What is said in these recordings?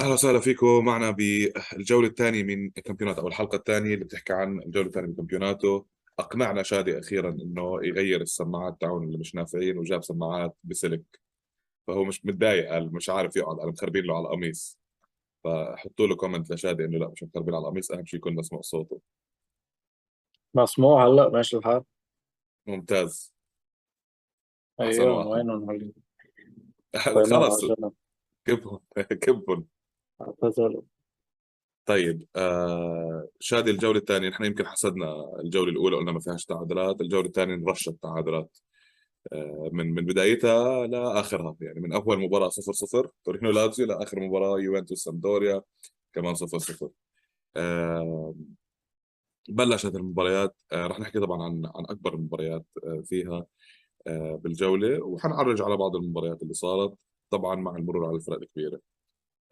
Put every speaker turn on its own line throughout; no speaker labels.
أهلا وسهلا فيكم معنا بالجولة الثانية من كامبيونات أو الحلقة الثانية اللي بتحكي عن الجولة الثانية من كامبيوناتو أقنعنا شادي أخيرا إنه يغير السماعات تاعون اللي مش نافعين وجاب سماعات بسلك. فهو مش متضايق قال مش عارف يقعد قال مخربين له على القميص. فحطوا له comment لشادي إنه لا مش مخربين على القميص أهم شيء يكون مسموع صوته.
مسموع هلأ؟ ماشي الحال.
ممتاز. أيوه
وينهم هلأ؟
خلص كبهم. كبهم.
اعتذروا
طيب آه شادي الجولة الثانية نحن يمكن حسدنا الجولة الأولى قلنا ما فيهاش تعادلات، الجولة الثانية نرشت تعادلات آه من من بدايتها لآخرها يعني من أول مباراة 0 0 تورينو لازيو لآخر مباراة يوفنتوس سامدوريا كمان 0 0 آه بلشت المباريات آه رح نحكي طبعا عن عن أكبر المباريات آه فيها آه بالجولة وحنعرج على بعض المباريات اللي صارت طبعا مع المرور على الفرق الكبيرة.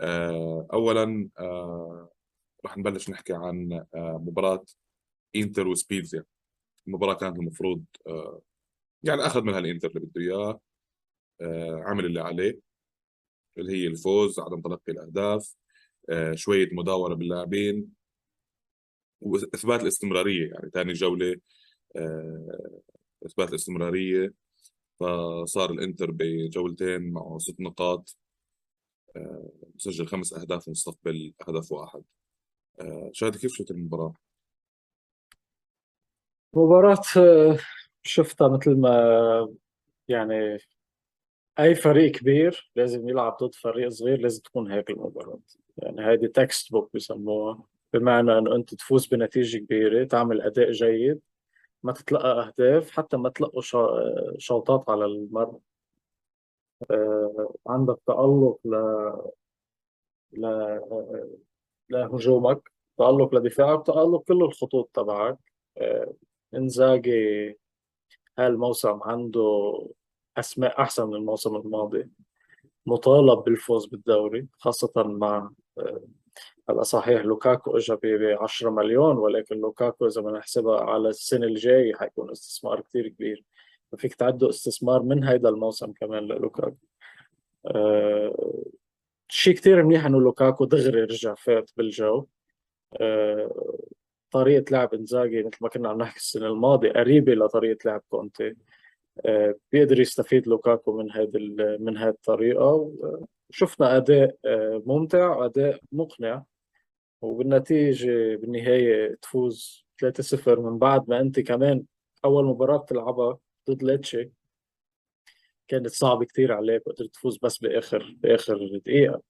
آه أولا آه رح نبلش نحكي عن آه، مباراة إنتر وسبيزيا المباراة كانت المفروض يعني أخذ منها الإنتر اللي بده إياه عمل اللي عليه اللي هي الفوز عدم تلقي الأهداف شوية مداورة باللاعبين وإثبات الاستمرارية. يعني ثاني جولة إثبات الاستمرارية فصار الإنتر بجولتين معه ست نقاط. مسجل خمس أهداف ومستقبل هدف واحد. آه، شادي كيف شفت المباراة؟
مباراة آه، شفتها مثل ما يعني أي فريق كبير لازم يلعب ضد فريق صغير لازم تكون هيك المباراة. يعني هذه textbook بسموها بمعنى إنه أنت تفوز بنتيجة كبيرة تعمل أداء جيد ما تتلقى أهداف حتى ما تلقوا شوطات على المرمى. آه، عندك تألق ل ل لهجومك تألق لدفاعك تألق كل الخطوط تبعك. آه، إنزاجي هالموسم عنده أسماء أحسن من الموسم الماضي؟ مطالب بالفوز بالدوري خاصة مع آه، هلا صحيح لوكاكو اجى ب 10 مليون ولكن لوكاكو إذا بدنا نحسبها على السنة الجاية حيكون استثمار كثير كبير. فيك تعده استثمار من هيدا الموسم كمان للوكاكو. أه شيء كثير منيح إنه لوكاكو دغري رجع فات بالجو. أه طريقة لعب إنزاجي مثل ما كنا عم نحكي السنة الماضية قريبة لطريقة لعب كونتي. أه بيقدر يستفيد لوكاكو من هذه من هذه الطريقة. وشفنا أداء أه ممتع وأداء مقنع. وبالنتيجة بالنهاية تفوز 3-0 من بعد ما أنت كمان أول مباراة بتلعبها. ضد ليتشي كانت صعبة كتير عليك وقدرت تفوز بس بآخر بآخر دقيقة.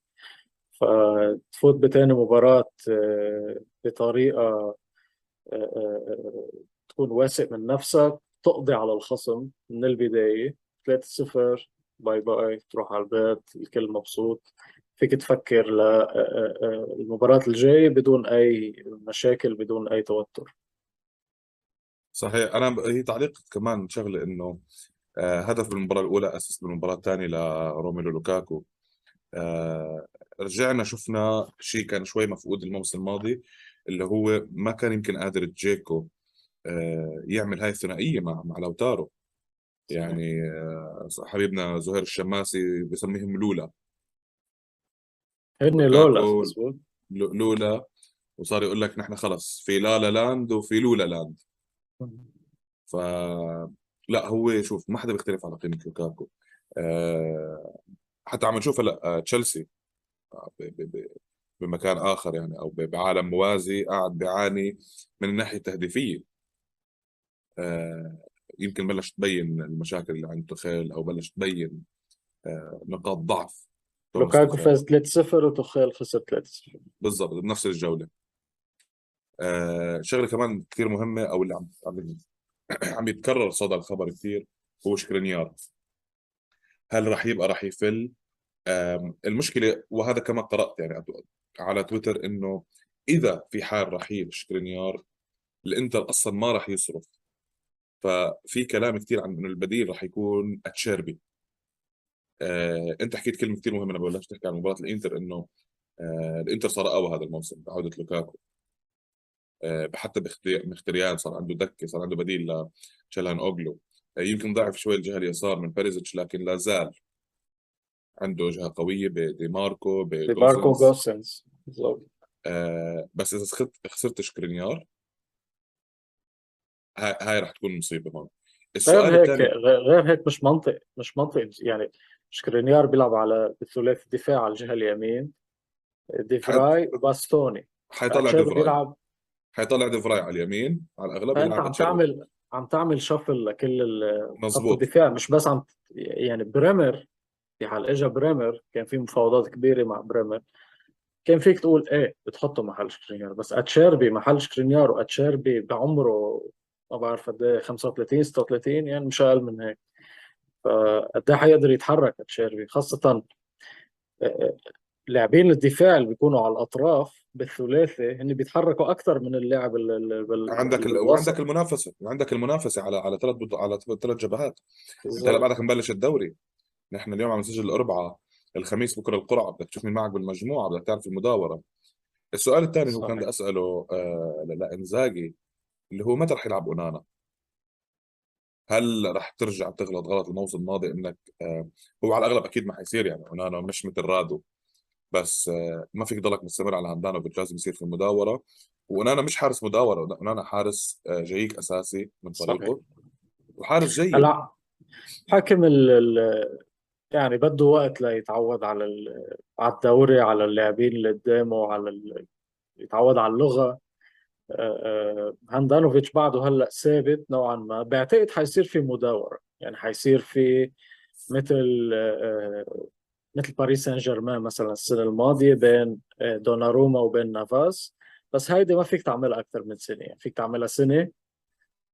فتفوت بتاني مباراة آه، بطريقة آه، آه، تكون واثق من نفسك تقضي على الخصم من البداية. 3-0 باي باي تروح على البيت الكل مبسوط. فيك تفكر للمباراة الجاية بدون أي مشاكل بدون أي توتر.
صحيح. أنا هي تعليق كمان شغلة إنه آه، هدف بالمباراة الأولى اسس بالمباراة الثانية لروميلو لوكاكو. آه، رجعنا شفنا شيء كان شوي مفقود الموسم الماضي اللي هو ما كان يمكن قادر جيكو آه، يعمل هاي الثنائية مع مع لوتارو. يعني حبيبنا زهير الشماسي بسميهم لولا.
هن لولا
لولا. وصار يقول لك نحن خلص في La La Land وفي Lula Land. ف لا هو شوف ما حدا بيختلف على قيمة لوكاكو. أه حتى عم نشوف هلا آه، تشيلسي آه، بمكان آخر يعني أو بعالم موازي قاعد بيعاني من الناحية التهديفية. أه يمكن بلش تبين المشاكل اللي عند تخيل أو بلش تبين أه نقاط ضعف.
لوكاكو فاز 3-0 وتخيل خسر 3-0
بالضبط بنفس الجولة. شغلة كمان كثير مهمة أو اللي عم عم يتكرر صدى الخبر كثير هو شكرينيار هل راح يبقى راح يفل؟ المشكلة وهذا كما قرأت يعني على تويتر إنه إذا في حال رحيل شكرينيار الإنتر أصلا ما راح يصرف ففي كلام كثير عن إنه البديل راح يكون أتشيربي. آه، أنت حكيت كلمة كثير مهمة لما بلشت تحكي عن مباراة الإنتر إنه آه، الإنتر صار اقوى هذا الموسم بعوده لوكاكو. آه، حتى مختريان صار عنده دكة صار عنده بديل لشلهان أوغلو. آه، يمكن ضعف شوي الجهه اليسار من بيريزيتش لكن لا زال عنده جهه قوية
بديماركو ديماركو
بجوسنس
جوسنس بالضبط.
آه بس إذا خسرت خسرت شكرينيار هاي, هاي رح تكون مصيبة هون السؤال
غير هيك غير هيك مش منطق مش منطق يعني شكرينيار بيلعب على بثلاثي الدفاع على الجهة اليمين. ديفراي باستوني.
حيطلع ديفراي.
بيلعب
حيطلع ديفراي على اليمين على
الأغلب
يلعب
عم تعمل عم تعمل shuffle لكل
مزبوط
الدفاع مش بس عم يعني بريمر في حال اجى بريمر كان في مفاوضات كبيرة مع بريمر كان فيك تقول إيه بتحطه محل شكرينيار. بس أتشيربي محل شكرينيار وأتشيربي بعمره ما بعرف قد إيه 35 36 يعني مش أقل من هيك. فقد إيه حيقدر يتحرك أتشيربي خاصة آه، لاعبين الدفاع اللي بيكونوا على الأطراف بالثلاثي هن بيتحركوا أكثر من اللاعب ال- ال- بال-
عندك ال... وعندك المنافسة وعندك المنافسة على على ثلاث بط... على ثلاث جبهات. أنت هلا بعدك مبلش الدوري. نحن اليوم عم نسجل الاربعاء الخميس بكرة القرعة بدك تشوف مين معك بالمجموعة بدك تعرف المداورة. السؤال الثاني هو كان بدي أسأله آه لإنزاجي اللي هو متى رح يلعب أونانا؟ هل رح ترجع تغلط غلط الموسم الماضي إنك آه هو على الأغلب أكيد ما حيصير يعني أونانا مش مثل رادو. بس آه ما فيك تضلك مستمر على هاندانوفيتش لازم يصير في المداورة. واونانا مش حارس مداورة اونانا حارس آه جايك أساسي من فريقه وحارس جيد.
هلا حكم ال ال- يعني بده وقت ليتعود على على الدوري على اللاعبين اللي قدامه على ال- يتعود على اللغة. آه، آه، هاندانوفيتش بعده هلأ ثابت نوعا ما. بعتقد حيصير في مداورة. يعني حيصير في مثل مثل باريس سان جيرمان مثلا السنة الماضية بين آه، دوناروما وبين نافاس بس هيدي ما فيك تعملها أكثر من سنة يعني فيك تعملها سنة.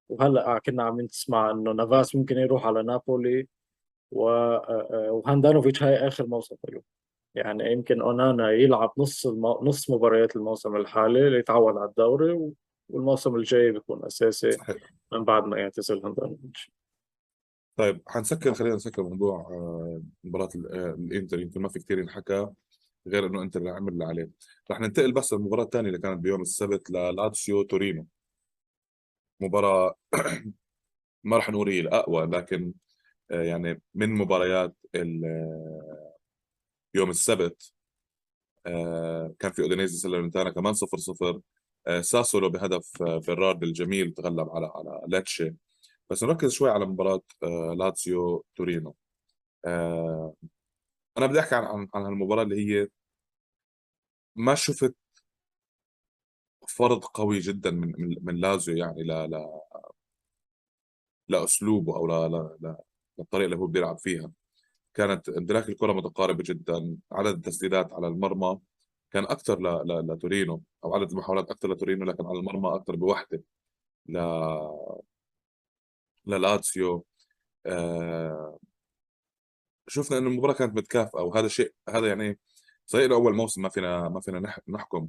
وهلأ كنا عم نسمع إنه نافاس ممكن يروح على نابولي و... آه، آه، وهاندانوفيتش هاي آخر موسم له. يعني يمكن أونانا يلعب نص المو... نص مباريات الموسم الحالي ليتعود على الدوري و... والموسم الجاي بيكون أساسي
صحيح.
من بعد ما يعتزل هاندانوفيتش
طيب حنسكر خلينا نسكر موضوع آه، مباراة آه، الإنتر. يمكن ما في كثير ينحكى غير إنه إنتر عمل اللي عليه. رح ننتقل بس للمباراة الثانية اللي كانت بيوم السبت للاتسيو تورينو. مباراة ما رح نقول هي الأقوى لكن آه، يعني من مباريات يوم السبت كان في أودينيزي سالرنتانا كمان 0 0 ساسولو بهدف بيرارد الجميل تغلب على على لاتشي. بس نركز شوي على مباراة آه، لاتسيو تورينو. آه، أنا بدي أحكي عن عن هالمباراة اللي هي ما شفت فرض قوي جدا من من, من لازيو يعني لا لأسلوبه أو لا لا لا للطريقة اللي هو بيلعب فيها. كانت امتلاك الكرة متقاربة جدا عدد التسديدات على المرمى كان أكثر ل... ل... لتورينو أو عدد المحاولات أكثر لتورينو لكن على المرمى أكثر بوحدة ل للاتسيو آه... شفنا إنه المباراة كانت متكافئة وهذا شيء هذا يعني صحيح أول موسم ما فينا ما فينا نح... نحكم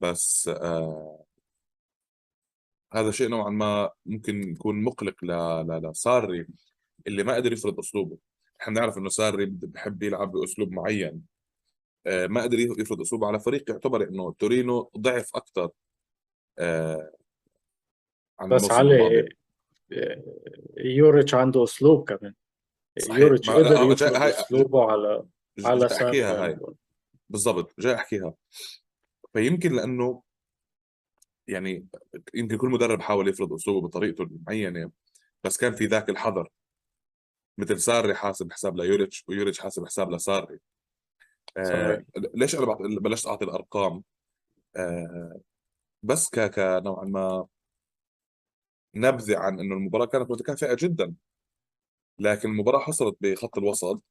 بس آه... هذا شيء نوعا ما ممكن يكون مقلق. لساري اللي ما قدر يفرض أسلوبه إحنا بنعرف إنه ساري بحب يلعب بأسلوب معين آه، ما قدر يفرض أسلوبه على فريق يعتبر إنه تورينو ضعف أكثر آه، عن
بس
الماضي
علي يوريتش عنده أسلوب كمان.
صحيح.
يوريتش قدر يفرض أسلوبه على على
احكيها هاي.
ساري
بالضبط جاي أحكيها. فيمكن لأنه يعني يمكن كل مدرب حاول يفرض أسلوبه بطريقته المعينة بس كان في ذاك الحذر. مثل ساري حاسب حساب ليوريتش ويوريتش حاسب حساب لساري. آه ليش أنا بلشت أعطي الأرقام؟ آه بس ك نوعا ما نبذة عن إنه المباراة كانت متكافئة جدا. لكن المباراة حصلت بخط الوسط.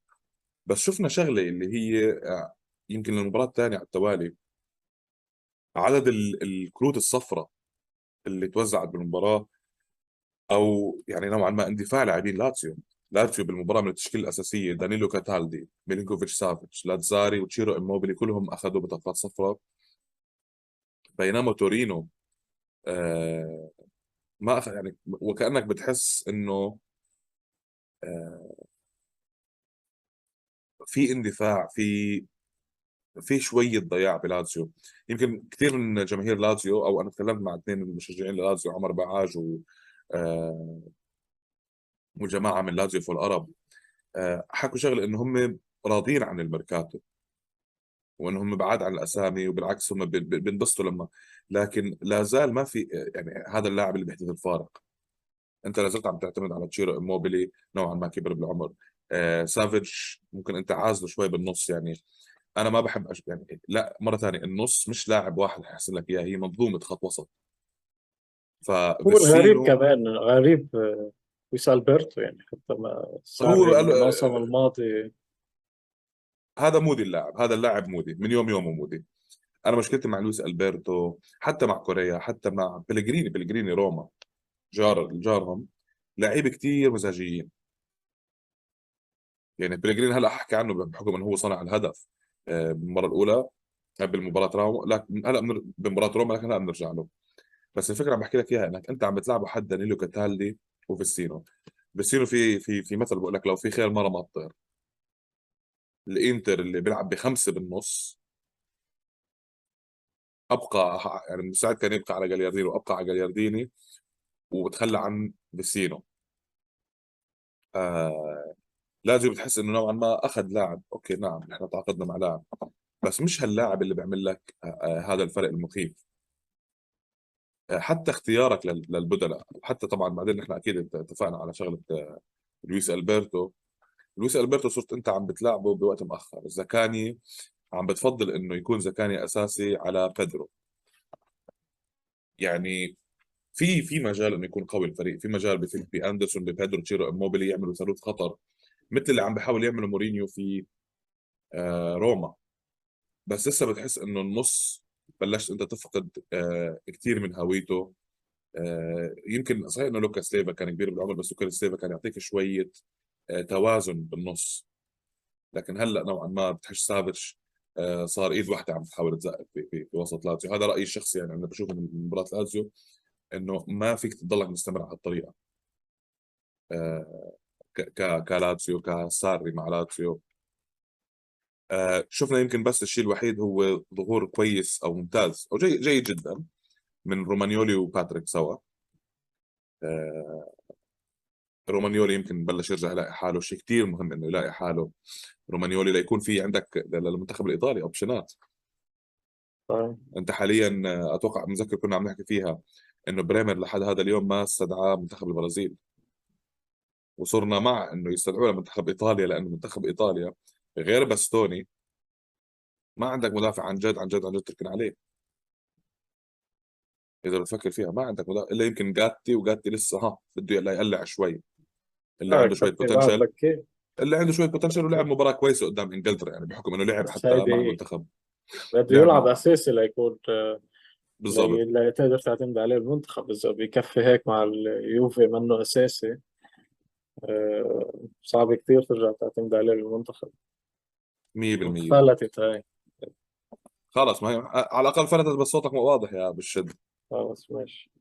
بس شفنا شغلة اللي هي آه، يمكن المباراه الثانية على التوالي. عدد ال- الكروت الصفراء اللي توزعت بالمباراة أو يعني نوعا ما اندفاع لاعبين لاتسيو. لاتسيو بالمباراة من التشكيلة الأساسية دانيلو كاتالدي ميلينكوفيتش سافيتش لاتزاري وتشيرو اموبيلي كلهم أخذوا بطاقات صفراء. بينما تورينو آه ما اخذ يعني وكأنك بتحس إنه آه في اندفاع في في شوية ضياع بلاتسيو يمكن كثير من جماهير لاتسيو أو أنا تكلمت مع اثنين من المشجعين للاتسيو عمر بعاج و آه وجماعة من لاتسيو في العرب آه حكوا شغلة إنه هم راضيين عن الميركاتو. وإنهم بعاد عن الأسامي وبالعكس هم بي- بي- بينبسطوا لما لكن لا زال ما في يعني هذا اللاعب اللي بيحدث الفارق. أنت لا زلت عم تعتمد على تشيرو إموبيلي نوعا ما كبر بالعمر. آه سافيتش ممكن أنت عازله شوي بالنص يعني أنا ما بحب أش... يعني لا مرة ثانية النص مش لاعب واحد حيحسن لك إياه هي منظومة خط وسط.
هو الغريب
فيسينو
كمان غريب آه، لويس ألبرتو يعني حتى ما
هو قال-
الموسم الماضي
هذا moody اللاعب هذا اللاعب moody من يوم يومه moody. أنا مشكلتي مع لويس ألبرتو حتى مع كوريا حتى مع بلغريني بلغريني روما جار جارهم لعيبة كتير مزاجيين. يعني بلغريني هلأ أحكي عنه بحكم إنه هو صنع الهدف آه، بالمرة الأولى بالمباراة روما لكن هلأ بمباراة روما لكن هلأ بنرجع له. بس الفكرة عم بحكي لك إياها إنك أنت عم بتلعبه حد دانيلو كاتالدي وفيسينو فيسينو في في في مثل بقول لك لو في خير ما رماه الطير الإنتر اللي بيلعب بخمسة بالنص أبقى يعني المساعد كان يبقى على جاليارديني وأبقى على جاليارديني وبتخلى عن فيسينو آه لازم بتحس إنه نوعا ما أخذ لاعب. okay نعم نحن تعاقدنا مع لاعب بس مش هاللاعب اللي بيعمل لك آه آه هذا الفرق المخيف. آه حتى اختيارك لل- للبدلاء حتى طبعا بعدين نحن أكيد اتفقنا على شغلة آه لويس ألبرتو. لويس ألبرتو صرت أنت عم بتلعبه بوقت مؤخر زكاني عم بتفضل إنه يكون زكاني أساسي على بيدرو. يعني في في مجال إنه يكون قوي الفريق. في مجال بفيليب أندرسون ببيدرو تشيرو إموبيلي يعملوا ثالوث خطر. مثل اللي عم بيحاول يعمله مورينيو في آه روما. بس لسه بتحس إنه النص بلشت أنت تفقد آه كثير من هويته. آه يمكن صحيح إنه لوكاس ليفا كان كبير بالعمر بس لوكاس ليفا كان يعطيك شوية توازن بالنص. لكن هلأ نوعا ما بتحس سافيتش آه صار إيد واحدة عم تحاول تزقف في, وسط لازيو هذا رأيي الشخصي يعني أنا بشوفه من مباراة لازيو إنه ما فيك تضلك مستمر على هالطريقة. آه ك كلاتسيو كساري مع لاتسيو آه شفنا يمكن بس الشيء الوحيد هو ظهور كويس أو ممتاز أو جيد جيد جدا من رومانيولي وباتريك سوا. آه رومانيولي يمكن بلش يرجع يلاقي حاله. شيء كتير مهم إنه يلاقي حاله. رومانيولي ليكون في عندك للمنتخب الإيطالي option ات
طيب.
أنت حاليا أتوقع متذكر كنا عم نحكي فيها إنه بريمر لحد هذا اليوم ما استدعاه منتخب البرازيل. وصرنا مع إنه يستدعوه لمنتخب إيطاليا لأنه منتخب إيطاليا غير باستوني. ما عندك مدافع عن جد عن جد عن جد تركن عليه. إذا بتفكر فيها ما عندك مدافع. إلا يمكن جاتي وجاتي لسه ها بده يقلع شوي. اللي
آه،
عنده
شوية
بوتنشل اللي عنده شوية بوتنشل ولعب مباراة كويسة قدام إنجلترا يعني بحكم إنه لعب حتى مع
هي.
المنتخب.
بده
لعب
يلعب أساسي ليكون آه،
بالضبط.
لي- لا تقدر تعتمد عليه المنتخب. اذا بكفي هيك مع اليوفي منه أساسي آه، صعب كثير ترجع تعتمد عليه بالمنتخب
100%
فلتت هاي.
خلص ما هي على الأقل فلتت بس صوتك واضح يا بالشد
خلص ماشي.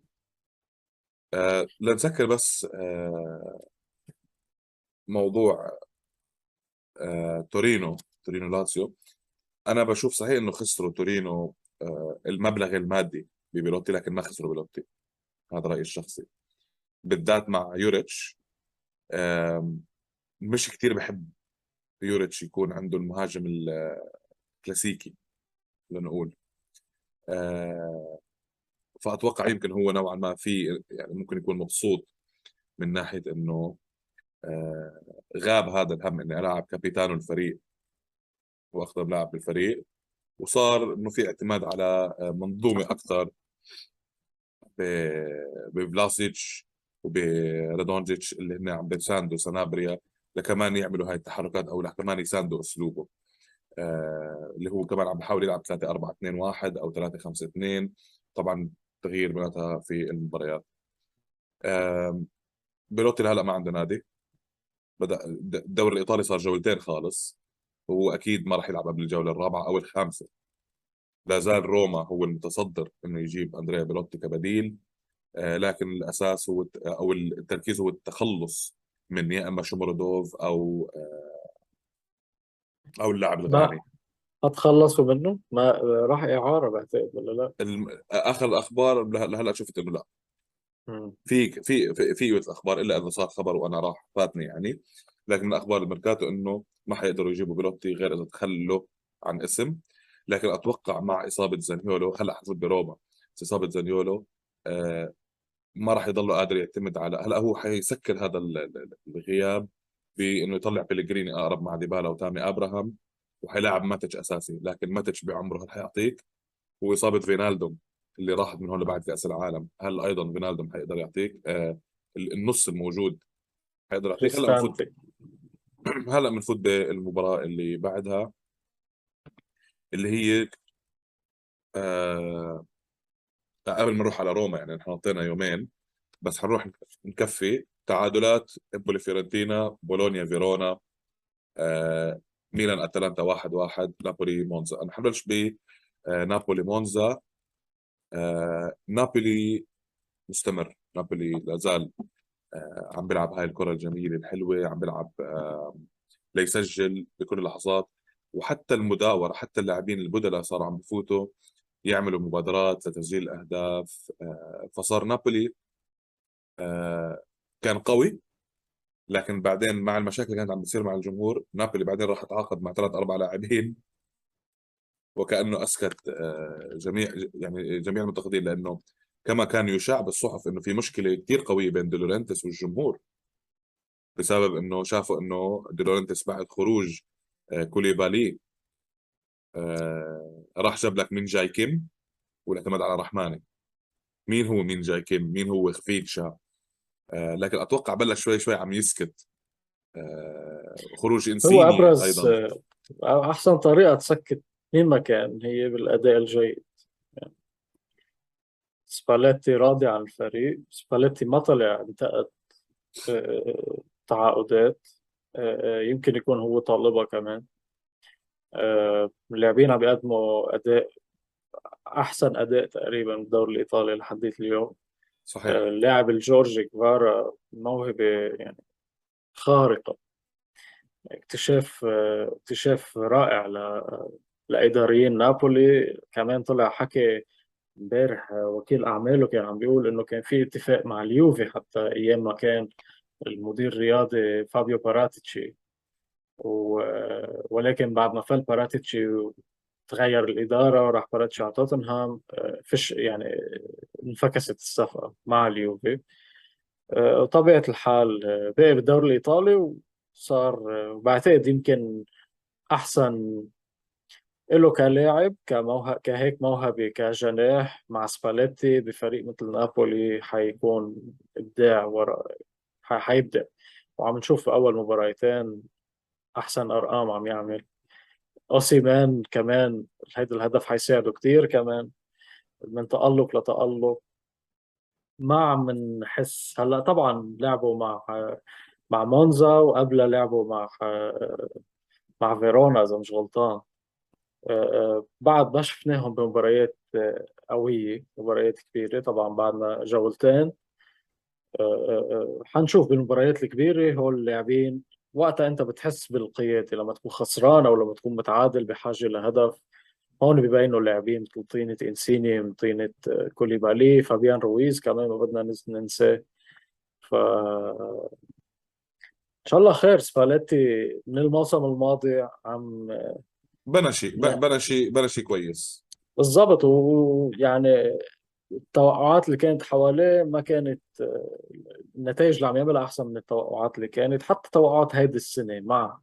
آه لنسكر بس آه موضوع آه تورينو تورينو لاتسيو. أنا بشوف صحيح إنه خسروا تورينو آه المبلغ المادي ببيلوتي لكن ما خسروا بيلوتي. هذا رأيي الشخصي. بالذات مع يوريتش مش كتير بحب يوريتش يكون عنده المهاجم الكلاسيكي لنقول. آه، فأتوقع يمكن هو نوعا ما في يعني ممكن يكون مبسوط من ناحية إنه غاب هذا الهم إني ألعب capitano الفريق وأخطر لاعب بالفريق وصار إنه في اعتماد على آه، منظومة أكثر بفلاسيتش وبرادونجيتش اللي هن عم بيساندوا سنابريا لكمان يعملوا هاي التحركات أو لكمان يساندوا أسلوبه. آه اللي هو كمان عم بحاول يلعب 3 4 2 1 أو 3 5 2 طبعا تغيير بيناتها في المباريات. آه بيلوتي هلا ما عنده نادي. بدأ الدوري الإيطالي صار جولتين خالص هو أكيد ما راح يلعب قبل الجولة الرابعة أو الخامسة. لا زال روما هو المتصدر إنه يجيب أندريا بيلوتي كبديل آه، لكن الأساس هو أو التركيز هو التخلص من يا إما شومرودوف أو آه، أو اللاعب الغاني
ما أتخلصوا منه؟ ما راح إعارة بعتقد ولا لا؟
الم- آخر الأخبار له- لهلا شفت إنه لا. في في في أخبار إلا اذا صار خبر وأنا راح فاتني يعني. لكن أخبار الميركاتو إنه ما حيقدروا يجيبوا بيلوتي غير إذا تخلوا عن اسم. لكن أتوقع مع إصابة زانيولو هلأ حفوت بروما إصابة زانيولو آه ما راح يضل قادر يعتمد على هلأ هو حيسكر هذا الغياب بإنه يطلع بيليجريني أقرب مع ديبالا وتامي أبراهام وحيلاعب ماتيتش أساسي. لكن ماتيتش بعمره هل حيعطيك؟ وإصابة فينالدوم اللي راحت من هون لبعد كأس العالم. هل أيضا فينالدوم حيقدر يعطيك آه النص الموجود حيقدر يعطيك؟ هلأ بنفوت هلأ بنفوت بالمباراه اللي بعدها اللي هي آه قبل ما نروح على روما يعني نحن حطينا يومين بس حنروح نكفي تعادلات امبولي فيورنتينا بولونيا فيرونا آه ميلان أتلانتا واحد واحد نابولي مونزا. أنا حنبلش ب آه نابولي مونزا. نابولي مستمر. نابولي لا زال آه عم بيلعب هاي الكرة الجميلة الحلوة عم بيلعب آه ليسجل بكل اللحظات. وحتى المداورة حتى اللاعبين البدلاء صاروا عم بفوتوا يعملوا مبادرات لتسجيل الأهداف. آه فصار نابولي آه كان قوي لكن بعدين مع المشاكل اللي كانت عم بتصير مع الجمهور نابولي بعدين راح تعاقد مع ثلاث أربع لاعبين. وكأنه أسكت آه، جميع يعني جميع المنتقدين لأنه كما كان يشاع بالصحف إنه في مشكلة كثير قوية بين دي لورينتيس والجمهور بسبب إنه شافوا إنه دي لورينتيس بعد خروج آه، كوليبالي آه، راح جاب لك مين جاي كيم والاعتماد على رحماني. مين هو مين جاي كيم؟ مين هو خفيتشا لكن أتوقع بلش شوي شوي عم يسكت خروج إنسيني
هو أبرز
أيضا.
أحسن طريقة تسكت مين ما كان هي بالأداء الجيد. يعني سباليتي راضي عن الفريق. سباليتي ما طلع انتقد آه، تعاقدات آه، يمكن يكون هو طالبها كمان. آه، اللاعبين عم بيقدموا أداء أحسن أداء تقريبا بالدوري الإيطالي لحد اليوم.
صحيح.
اللاعب الجورجي كفارا موهبة يعني خارقة. اكتشاف اكتشاف رائع لاداريين نابولي كمان طلع حكي امبارح وكيل أعماله كان عم بيقول إنه كان في اتفاق مع اليوفي حتى أيام ما كان المدير الرياضي فابيو باراتيتشي. و... ولكن بعد ما فل باراتيتشي تغير الإدارة وراح باراتيتشي على توتنهام فش يعني انفكست الصفقة مع اليوفي. طبيعة الحال بقي بالدوري الإيطالي وصار بعتقد يمكن أحسن له كلاعب كموهب كهيك موهبة كجناح مع سباليتي بفريق مثل نابولي حيكون إبداع وراء حيبدأ وعم نشوف أول مباراتين أحسن أرقام عم يعمل أوسيمان كمان هيدا الهدف حيساعده كتير كمان من تألق لتألق ما عم نحس هلا طبعا لعبوا مع مع مونزا وقبلها لعبوا مع مع فيرونا اذا مش غلطان بعد ما شفناهم بمباريات آه، قوية مباريات كبيرة طبعا بعدنا جولتين. آه، آه، حنشوف بالمباريات الكبيرة هول اللاعبين. وقتها أنت بتحس بالقيادة لما تكون خسران أو لما تكون متعادل بحاجة لهدف. هون ببينوا اللاعبين مثل طينة إنسيني من طينة كوليبالي فابيان رويز كمان ما بدنا ننساه. ف إن شاء الله خير سباليتي. من الموسم الماضي عم
بنى شيء بنى شيء بنى شيء كويس.
بالضبط ويعني التوقعات اللي كانت حواليه ما كانت النتائج اللي عم يعملها أحسن من التوقعات اللي كانت. حتى توقعات هيدي السنة مع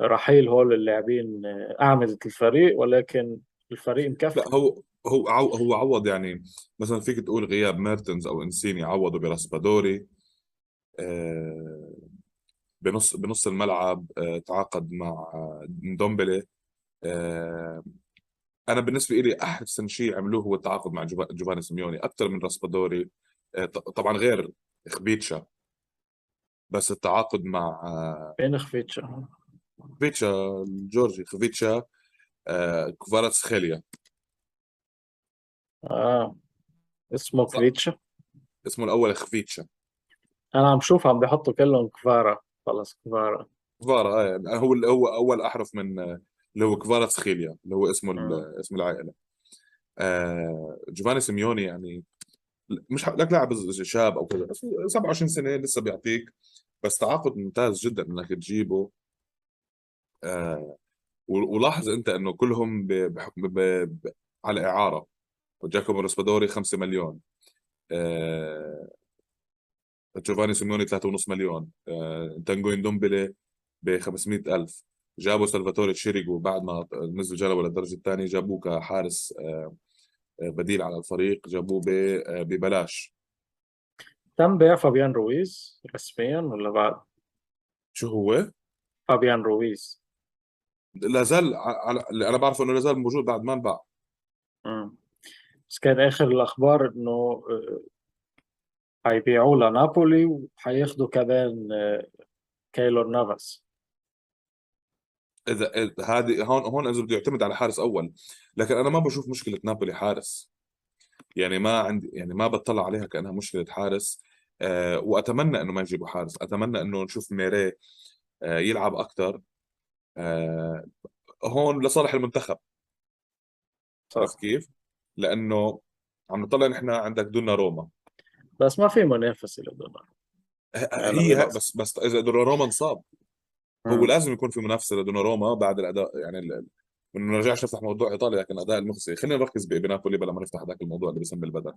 رحيل هول اللاعبين اعمدت الفريق ولكن الفريق مكفي
لا هو هو هو عوض يعني مثلا فيك تقول غياب ميرتنز أو إنسيني عوضوا براسبادوري آه، بنص بنص الملعب آه، تعاقد مع دومبلي آه، أنا بالنسبة لي احسن شيء عملوه هو التعاقد مع جوفاني سيميوني أكثر من راسبادوري آه، طبعا غير خبيتشا. بس التعاقد مع
فين خفيتشا؟
خفيتشا الجورجي خفيتشا كوفاراتس خيليا
آه اسمه خفيتشا
اسمه الأول خفيتشا
أنا عم شوف عم بيحطوا كلهم كفارا خلص كفارا
كفارا آه هو هو أول أحرف من اللي هو كفاراتس خيليا اللي هو اسمه آه. اسم العائلة. آه جوفاني سيميوني يعني مش لك لاعب شاب أو كذا بس 27 سنة لسه بيعطيك بس تعاقد ممتاز جدا إنك تجيبه. آه ولاحظ أنت إنه كلهم بحكم ب... ب... على إعارة. جاكوبو راسبادوري 5 مليون. آه... جوفاني سيميوني 3.5 مليون. آه... تانجو دومبلي ب 500 ألف. جابوا سلفاتوري تشيريجو بعد ما نزلوا جلبوا للدرجة الثانية جابوه كحارس آه... بديل على الفريق جابوه. آه، ببلاش
تم بيع فابيان رويز رسميا ولا بعد؟
شو هو؟
فابيان رويز
لا زال على اللي أنا بعرفه إنه لا زال موجود بعد ما انباع.
بس كان آخر الأخبار إنه آه، حيبيعوه لنابولي وحياخدوا كمان آه، كايلور نافاس
إذا هذه هون هون إذا بده يعتمد على حارس أول. لكن أنا ما بشوف مشكلة نابولي حارس. يعني ما عندي يعني ما بطلع عليها كأنها مشكلة حارس. آه وأتمنى إنه ما يجيبوا حارس. أتمنى إنه نشوف ميري آه يلعب أكثر آه هون لصالح المنتخب.
صح.
عرفت كيف؟ لأنه عم نطلع نحن عندك دونا روما.
بس ما في منافسة لدوناروما يعني
هي. بس بس إذا دونا روما انصاب. هو. لازم يكون في منافسة لدونا روما بعد الأداء يعني ال- ما نرجعش نفتح موضوع إيطاليا لكن الاداء المخزي. خلينا نركز بنابولي بلا ما نفتح ذاك الموضوع اللي بيسمي البدن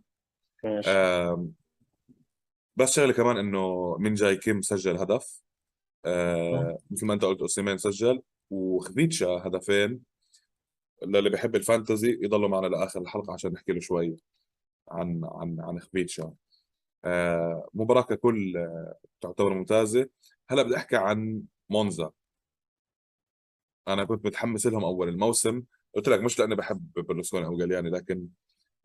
بس شغله كمان إنه من جاي كيم سجل هدف. آه، مثل ما أنت قلت أوسيمين سجل وخفيتشا هدفين للي بيحب الفانتزي يضلوا معنا لآخر الحلقة عشان نحكي له شوي عن عن عن خفيتشا آه، مباراة ككل آه، تعتبر ممتازة. هلا بدي أحكي عن مونزا. أنا كنت متحمس لهم أول الموسم. قلت لك مش لأني بحب برلوسكوني أو جالياني لكن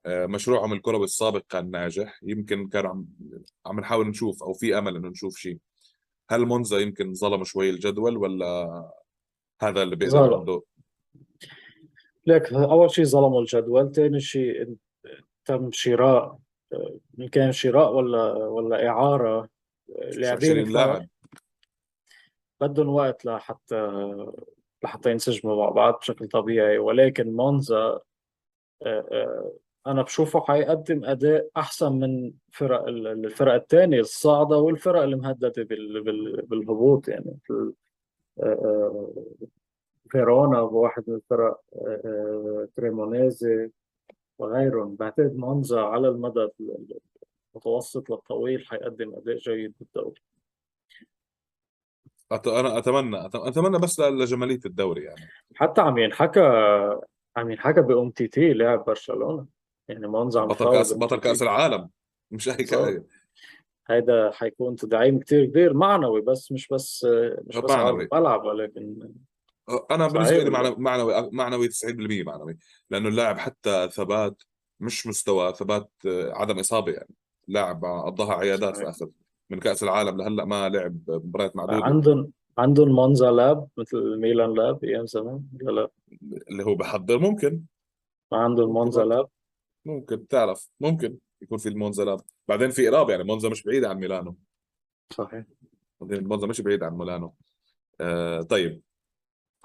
آه، مشروعهم الكروي السابق كان ناجح. يمكن كان عم عم نحاول نشوف أو في أمل إنه نشوف شيء. هل مونزا يمكن ظلم شوي الجدول ولا هذا اللي بيقدر. عنده
لك أول شيء ظلموا الجدول ثاني شيء تم شراء آه، إن كان شراء ولا ولا إعارة آه، لاعبين
20
كثار
لاعب
بدهم وقت لحتى لحتى ينسجموا مع بعض بشكل طبيعي. ولكن مونزا آه، آه، أنا بشوفه حيقدم أداء أحسن من فرق ال- الفرق الثانية الصاعدة والفرق المهددة بال- بال- بالهبوط. يعني آه، فيرونا واحد من الفرق كريمونيزي وغيرهم. بعتقد مونزا على المدى المتوسط للطويل حيقدم أداء جيد بالدوري.
أت- أنا أتمنى أت- أتمنى بس ل- لجمالية الدوري يعني
حتى عم ينحكى عم ينحكى بأمتيتي لاعب برشلونة يعني مونزا عم
بطل
يفاوض
كاس بطل كأس العالم مش أي
صح.
كاس
هيدا حيكون تدعيم كتير كبير معنوي بس مش بس مش بس على
معنوي.
الملعب ولكن
أنا بالنسبة
صحيح
لي؟ معنوي معنوي معنوي 90% معنوي لأنه اللاعب حتى ثبات مش مستوى ثبات آه، عدم إصابة يعني لاعب قضاها عيادات في
صحيح.
اخر من كأس العالم لهلأ ما لعب مباريات معدوده
عندهم عندهم مونزا لاب مثل ميلان لاب أيام زمان. ولا لا.
اللي هو بحضر ممكن.
ما عندهم مونزا لاب.
ممكن. تعرف ممكن يكون في المونزا لاب. بعدين في قراب يعني مونزا مش بعيد عن ميلانو.
صحيح.
بعدين مونزا مش بعيد عن ميلانو. آه طيب.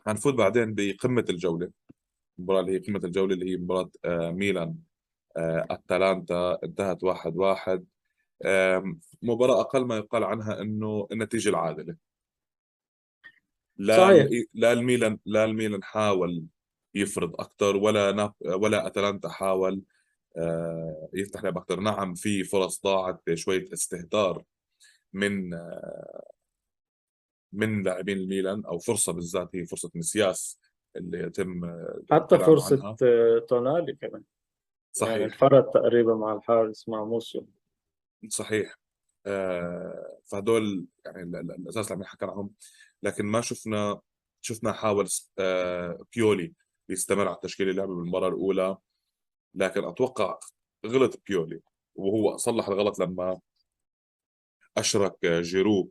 هنفوت بعدين بقمة الجولة. المباراة اللي هي قمة الجولة اللي هي مباراة آه ميلان. آه أتلانتا انتهت واحد واحد. مباراة أقل ما يقال عنها إنه النتيجة العادلة. لا
صحيح.
لا الميلان لا الميلان حاول يفرض أكثر ولا ناب ولا أتلانتا حاول آه، يفتح لعب أكثر نعم في فرص ضاعت بشوية استهتار من آه، من لاعبين الميلان أو فرصة بالذات هي فرصة مسياس اللي يتم
حتى
عنها.
آه، تونالي كمان. يعني
صحيح.
انفرد تقريبا مع الحارس مع موسيو.
صحيح. آه، فهدول يعني ال- ال- الأساس اللي عم نحكي عنهم لكن ما شفنا شفنا حاول آه، بيولي يستمر على التشكيله اللي لعبه بالمباراة الأولى. لكن أتوقع غلط بيولي وهو صلح الغلط لما أشرك آه، جيرو.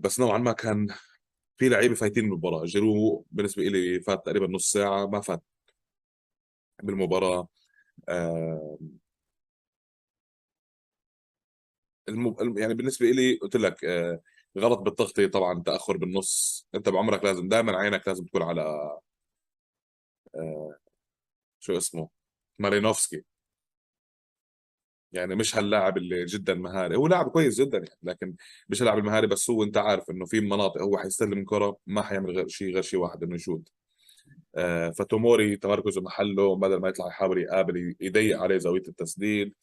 بس نوعا ما كان في لعيبة فايتين من المباراه جيرو بالنسبة لي فات تقريبا نص ساعة ما فات بالمباراة. يعني بالنسبة لي قلت لك آه، غلط بالتغطية طبعا تأخر بالنص. أنت بعمرك لازم دائما عينك لازم تكون على آه، شو اسمه؟ مارينوفسكي. يعني مش هاللاعب اللي جدا مهاري. هو لاعب كويس جدا يعني لكن مش اللاعب المهاري بس هو أنت عارف إنه في مناطق هو حيستلم الكره ما حيعمل غير شيء غير شيء واحد إنه يشوت. آه فتوموري تمركزه محله بدل ما يطلع يحاول يقابل يضيق عليه زاوية التسديد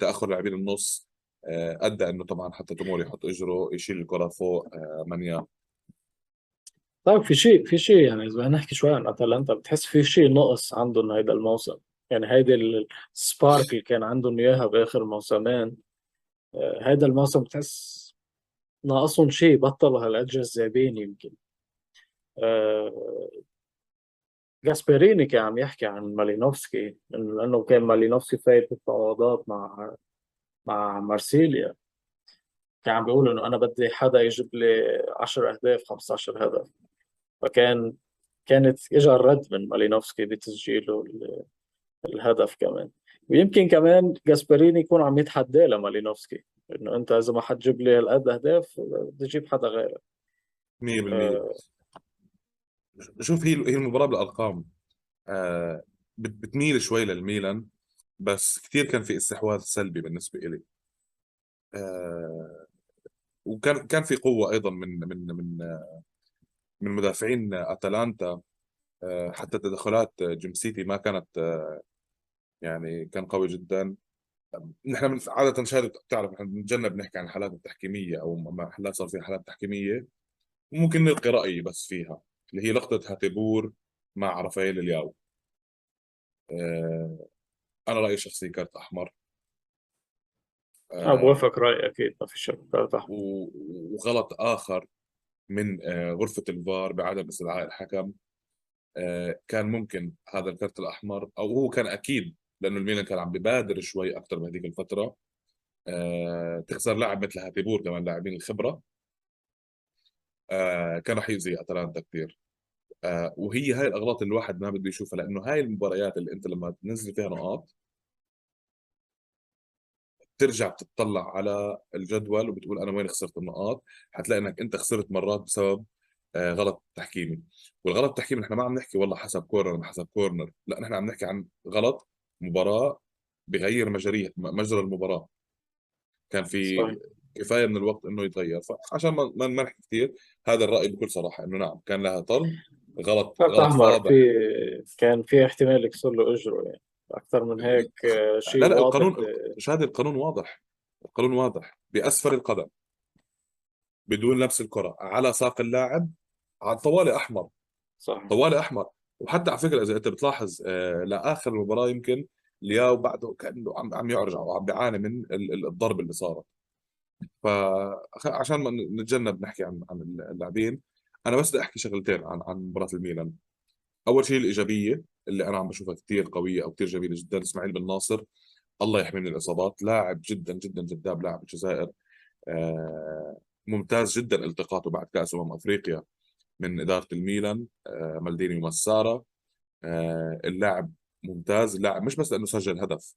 تأخر لاعبين النص. أدى إنه طبعا حتى توموري يحط إجره يشيل الكرة فوق آه مانيا.
طيب في شيء في شيء يعني إذا بدنا نحكي شوي عن أتلانتا بتحس في شيء نقص عندهم هيدا الموسم؟ يعني هيدي ال spark اللي كان عندهم إياها بآخر موسمين آه، هيدا الموسم بتحس ناقصهم شيء بطلوا هالجذابين يمكن. آه، جاسبريني كان عم يحكي عن مالينوفسكي لأنه كان مالينوفسكي فايت بالفوضات مع مع مارسيليا. كان عم بيقول إنه أنا بدي حدا يجيب لي 10 أهداف 15 هدف. فكان كانت اجى الرد من مالينوفسكي بتسجيله الهدف كمان. ويمكن كمان جاسبريني يكون عم يتحدى لمالينوفسكي إنه أنت إذا ما حتجيب لي هالقد أهداف بدي أجيب حدا غيرك.
100% آه. شوف هي هي المباراة بالأرقام. آه بتميل شوي للميلان. بس كثير كان في استحواذ سلبي بالنسبة إلي. آه وكان كان في قوة أيضا من من من من مدافعين أتلانتا. آه حتى تدخلات جيم سيتي ما كانت آه يعني كان قوي جدا. نحن عادة شهاده بتعرف نحن بنتجنب نحكي عن الحالات التحكيمية أو محلات صار فيها حالات تحكيمية. ممكن نلقي رأيي بس فيها اللي هي لقطة هاتيبور مع رافائيل الياو. آه أنا رأيي الشخصي كارت أحمر.
آه بوافق رأيي أكيد ما في شك كارت أحمر.
وغلط آخر من آه غرفة الفار بعدم استدعاء الحكم. آه كان ممكن هذا الكارت الأحمر أو هو كان أكيد لأنه الميلان كان عم ببادر شوي أكثر بهذيك الفترة. آه تخسر لاعب مثل هاتيبور كمان لاعبين الخبرة. آه كان رح يؤذي أتلانتا كثير. آه وهي هاي الأغلاط اللي الواحد ما بده يشوفها لأنه هاي المباريات اللي أنت لما تنزل فيها نقاط ترجع تطلع على الجدول وبتقول أنا وين خسرت النقاط حتلاقي إنك أنت خسرت مرات بسبب آه غلط تحكيمي. والغلط التحكيمي نحن ما عم نحكي والله حسب كورنر حسب كورنر لا نحن عم نحكي عن غلط مباراة بغير مجريها مجرى المباراة. كان في صحيح. كفاية من الوقت إنه يتغير فعشان ما ما نحكي كثير هذا الرأي بكل صراحة إنه نعم كان لها طرد غلط غلط
واضح في كان في احتمال يكسر له أجره يعني. أكثر من هيك شيء
لا لا القانون شهاده القانون واضح. القانون واضح. بأسفل القدم. بدون لمس الكرة. على ساق اللاعب. على طوالي أحمر. صح طوالي أحمر. وحتى على فكرة إذا أنت بتلاحظ آه لآخر المباراة يمكن لياو بعده كأنه عم عم يرجع وعم بيعاني من الضرب اللي صارت. فعشان ما نتجنب نحكي عن عن اللاعبين. أنا بس بدي أحكي شغلتين عن عن مباراة الميلان. أول شيء الإيجابية اللي أنا عم بشوفها كثير قوية أو كثير جميلة جدا إسماعيل بن ناصر. الله يحمي من الإصابات. لاعب جدا جدا جذاب لاعب الجزائر. آه ممتاز جدا التقاطه بعد كأس أمم أفريقيا من إدارة الميلان آه مالديني ومسارا آه اللاعب ممتاز. اللاعب مش بس لأنه سجل هدف.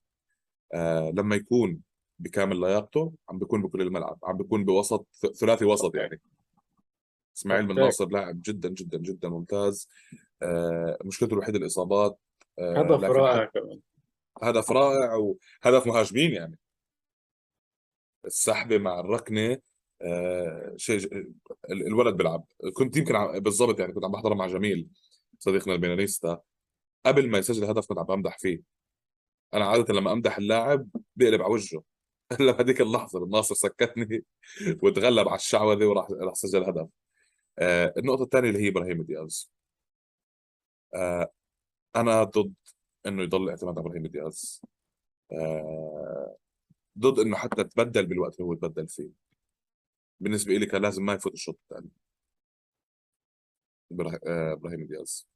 لما يكون بكامل لياقته عم بيكون بكل الملعب عم بيكون بوسط ثلاثي وسط يعني. إسماعيل بن ناصر لاعب جدا جدا جدا ممتاز. آه مشكلته الوحيدة الإصابات
آه هدف رائع كمان.
هدف رائع وهدف مهاجمين يعني. السحبه مع الركنة آه شيء الولد بيلعب. كنت يمكن بالضبط يعني كنت عم بحضر مع جميل صديقنا البيناليستا قبل ما يسجل هدف كنت عم بمدح فيه. أنا عادة لما أمدح اللاعب بقلب على وجهه. هلا بهذيك اللحظة الناصر سكتني وتغلب على الشعوذة وراح راح سجل هدف. آه النقطة الثانية اللي هي إبراهيم دياز. آه أنا ضد إنه يضل الاعتماد على إبراهيم دياز. آه ضد إنه حتى تبدل بالوقت اللي هو تبدل فيه. بالنسبة لي كان لازم ما يفوت الشوط الثاني آه، إبراهيم دياز.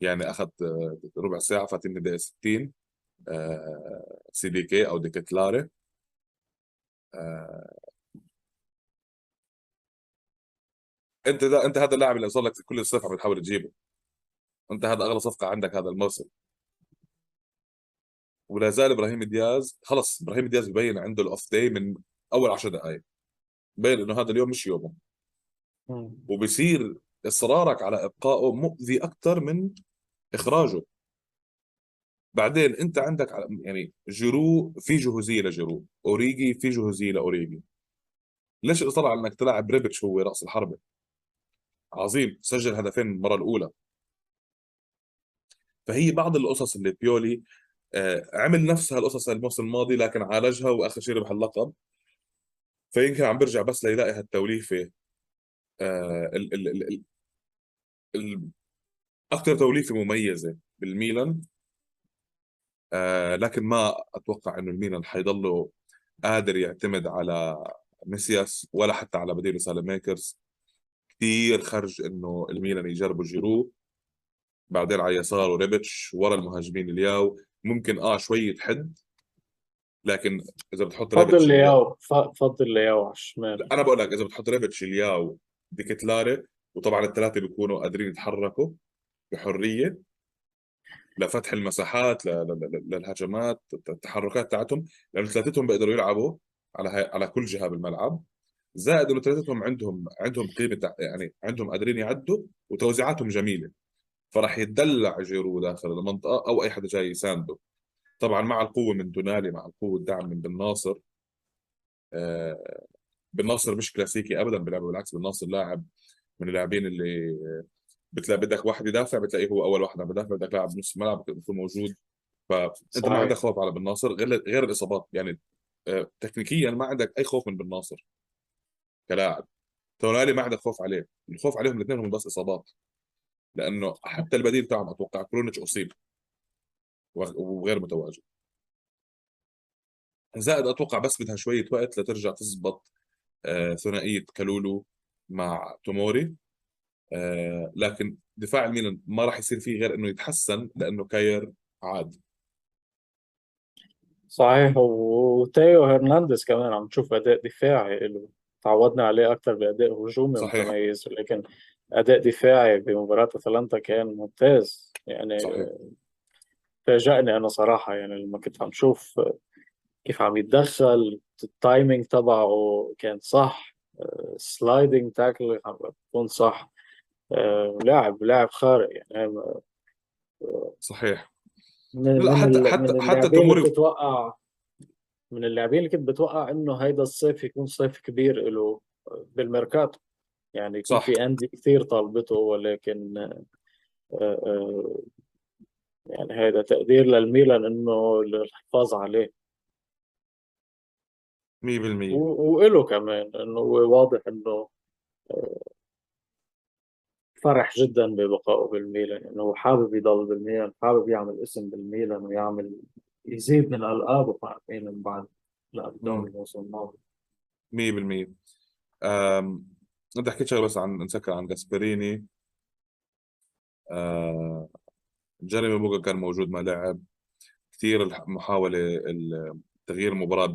يعني أخذ آه، ربع ساعة فاتين من الدقيقه 60 CDK أو ديكتلاري آه، أنت ده أنت هذا اللاعب اللي صار لك كل الصيف عم بتحاول تجيبه. أنت هذا أغلى صفقة عندك هذا الموسم. ولا زال إبراهيم دياز خلص إبراهيم دياز ببين عنده ال off day من أول 10 دقائق بين إنه هذا اليوم مش يومه. وبصير إصرارك على إبقائه مؤذي أكثر من إخراجه. بعدين أنت عندك يعني جيرو في جهوزية لجيرو. أوريجي في جهوزية لأوريجي. ليش إصر على إنك تلعب ريبتش هو رأس الحربة؟ عظيم سجل هدفين المرة الأولى. فهي بعض القصص اللي بيولي آه، عمل نفس هالقصص الموسم الماضي لكن عالجها وآخر شيء ربح اللقب. فيمكن عم برجع بس ليلاقي هالتوليفة. آه ال ال ال ال أكثر توليفة مميزة بالميلان. آه لكن ما أتوقع إنه الميلان حيضله قادر يعتمد على ميسياس ولا حتى على بديل سالميكرز كثير خرج إنه الميلان يجربوا جيرو. بعدين على يساره ريبتش ورا المهاجمين الياو ممكن آه شوية حد لكن إذا بتحط
فضل لياو فضل لياو على الشمال.
أنا بقول لك إذا بتحط ريبتش الياو ديكتلاري وطبعا الثلاثة بيكونوا قادرين يتحركوا بحرية لفتح المساحات للهجمات التحركات تاعتهم لأنه ثلاثتهم بيقدروا يلعبوا على على كل جهة بالملعب. زائد إنه ثلاثتهم عندهم عندهم قيمة يعني عندهم قادرين يعدوا وتوزيعاتهم جميلة. فراح يتدلع جيرو داخل المنطقة أو أي حدا جاي يسانده طبعا مع القوة من تونالي مع القوة الدعم من بن ناصر آه بن ناصر مش كلاسيكي ابدا بلعبه بالعكس بن ناصر لاعب من اللاعبين اللي بتلاقي بدك واحد يدافع بتلاقيه هو أول واحد عم بدافع بدك لاعب نص الملعب يكون موجود. فانت ما عندك خوف على بن ناصر غير غير الإصابات. يعني آه تكنيكيا ما عندك أي خوف من بن ناصر كلاعب. تونالي ما عندك خوف عليه. الخوف عليهم الاثنين هم بس إصابات. لأنه حتى البديل تاعهم أتوقع كرونيتش أصيب. وغير متواجد. زائد أتوقع بس بدها شوية وقت لترجع تزبط آه ثنائية كالولو مع توموري. آه لكن دفاع الميلان ما راح يصير فيه غير إنه يتحسن لأنه كاير عاد
صحيح. وتيو هرنانديز كمان عم نشوف أداء دفاعي له. تعودنا عليه أكثر بأداء هجومي صحيح. متميز لكن أداء دفاعي بمباراة أتلانتا كان ممتاز يعني صحيح. فاجأني أنا صراحة يعني لما كنت عم شوف كيف عم يتدخل ال timing تبعه كان صح sliding tackle عم بيكون صح لاعب لاعب خارق يعني
صحيح
من لا حتى حتى حتى توموري بتوقع من اللاعبين اللي كنت بتوقع إنه هيدا الصيف يكون صيف كبير له بالميركاتو. يعني يكون صح. في أندية كثير طالبته ولكن آه، آه، يعني هذا تقدير للميلان إنه الحفاظ عليه.
100%
وإله كمان إنه واضح إنه آه، فرح جدا ببقائه بالميلان. انه هو حابب يضل بالميلان حابب يعمل اسم بالميلان ويعمل يزيد من مع الميلان بعد لا الدوري الموسم الماضي
100% بدي أحكي شغلة بس عن نسكر عن جاسبريني. آه جيريمي بوجا كان موجود ما لعب كثير محاولة تغيير المباراة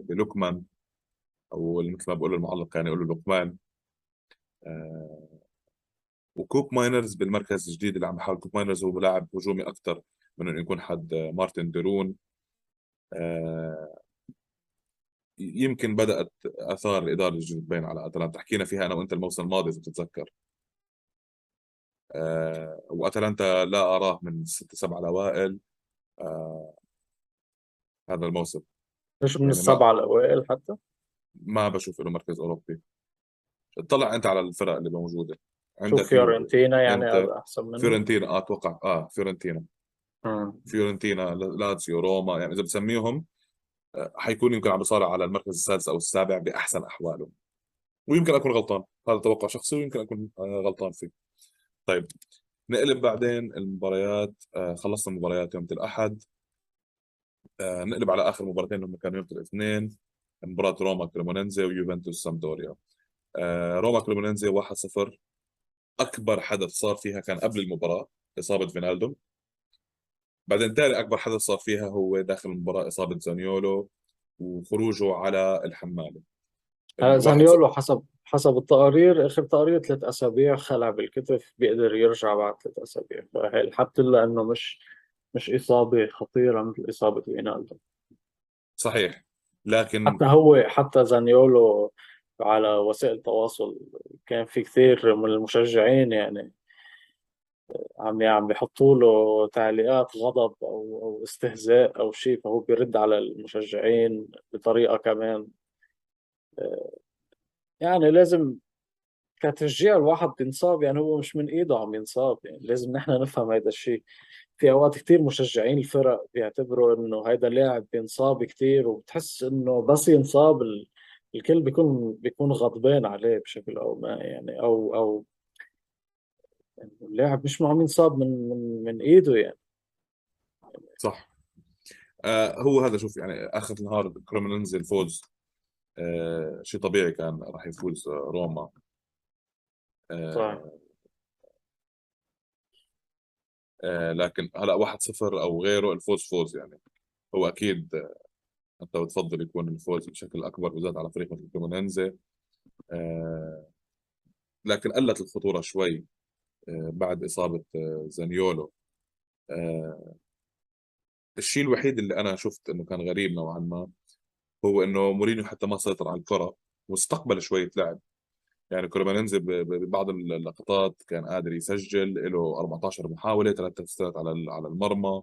بلوكمان. أو مثل ما بقول المعلق كان يقول لوكمان. آه وكوبماينرز بالمركز الجديد اللي عم يحاول كوبماينرز هو لاعب هجومي أكثر من يكون حد مارتن دي رون. آه يمكن بدأت آثار الإدارة الجديدة تبين على أتلانتا. حكينا فيها أنا وأنت الموسم الماضي إذا بتتذكر. آه، وأتلانتا لا أراه من ست سبع الأوائل. آه، هذا الموسم.
مش من يعني السبعه الأوائل حتى؟
ما بشوف له مركز أوروبي. اطلع أنت على الفرق اللي موجودة.
عندك فيورنتينا يعني أحسن منه.
فيورنتينا آه أتوقع. آه فيورنتينا. فيورنتينا لاتسيو روما يعني إذا بتسميهم آه، حيكون يمكن عم بيصارع على المركز السادس أو السابع بأحسن أحواله. ويمكن أكون غلطان هذا توقع شخصي ويمكن أكون غلطان فيه. طيب نقلب بعدين المباريات آه خلصنا المباريات يوم الأحد. آه نقلب على آخر مباراتين هم كانوا يوم الاثنين مباراة روما كريمونيزي ويوفنتوس سامبدوريا. آه روما كريمونيزي 1-0 أكبر حدث صار فيها كان قبل المباراة إصابة فينالدوم. بعدين ثاني أكبر حدث صار فيها هو داخل المباراة إصابة زانيولو وخروجه على الحمالة.
آه، زانيولو حسب حسب التقارير آخر تقرير ثلاث أسابيع خلع بالكتف بيقدر يرجع بعد ثلاث أسابيع. فالحمد لله إنه مش مش إصابة خطيرة مثل إصابة رينالدو.
صحيح. لكن
حتى هو حتى زانيولو على وسائل التواصل كان في كثير من المشجعين يعني عم عم بيحطوا له تعليقات غضب أو أو استهزاء أو شيء فهو بيرد على المشجعين بطريقة كمان آه، يعني لازم كتشجيع الواحد بينصاب يعني هو مش من إيده عم ينصاب يعني لازم نحن نفهم هذا الشيء. في أوقات كثير مشجعين الفرق بيعتبروا إنه هذا لاعب بينصاب كثير وبتحس إنه بس ينصاب الكل بيكون بيكون غضبان عليه بشكل أو ما يعني أو أو اللاعب مش عم ينصاب من من من إيده يعني.
صح. آه هو هذا شوف يعني اخر النهار كرومننزي الفوز. آه شيء طبيعي كان راح يفوز روما. آه
صح
آه لكن هلا 1-0 أو غيره الفوز فوز يعني. هو أكيد آه، أنت بتفضل يكون الفوز بشكل أكبر بالذات على فريق مثل كرومننزي آه لكن قلت الخطورة شوي. بعد إصابة آه زانيولو. آه الشيء الوحيد اللي أنا شفت إنه كان غريب نوعا ما هو إنه مورينيو حتى ما سيطر على الكرة واستقبل شوية لعب. يعني كريمونيزي ببعض اللقطات كان قادر يسجل له 14 محاولة ثلاث تسديدات على على المرمى.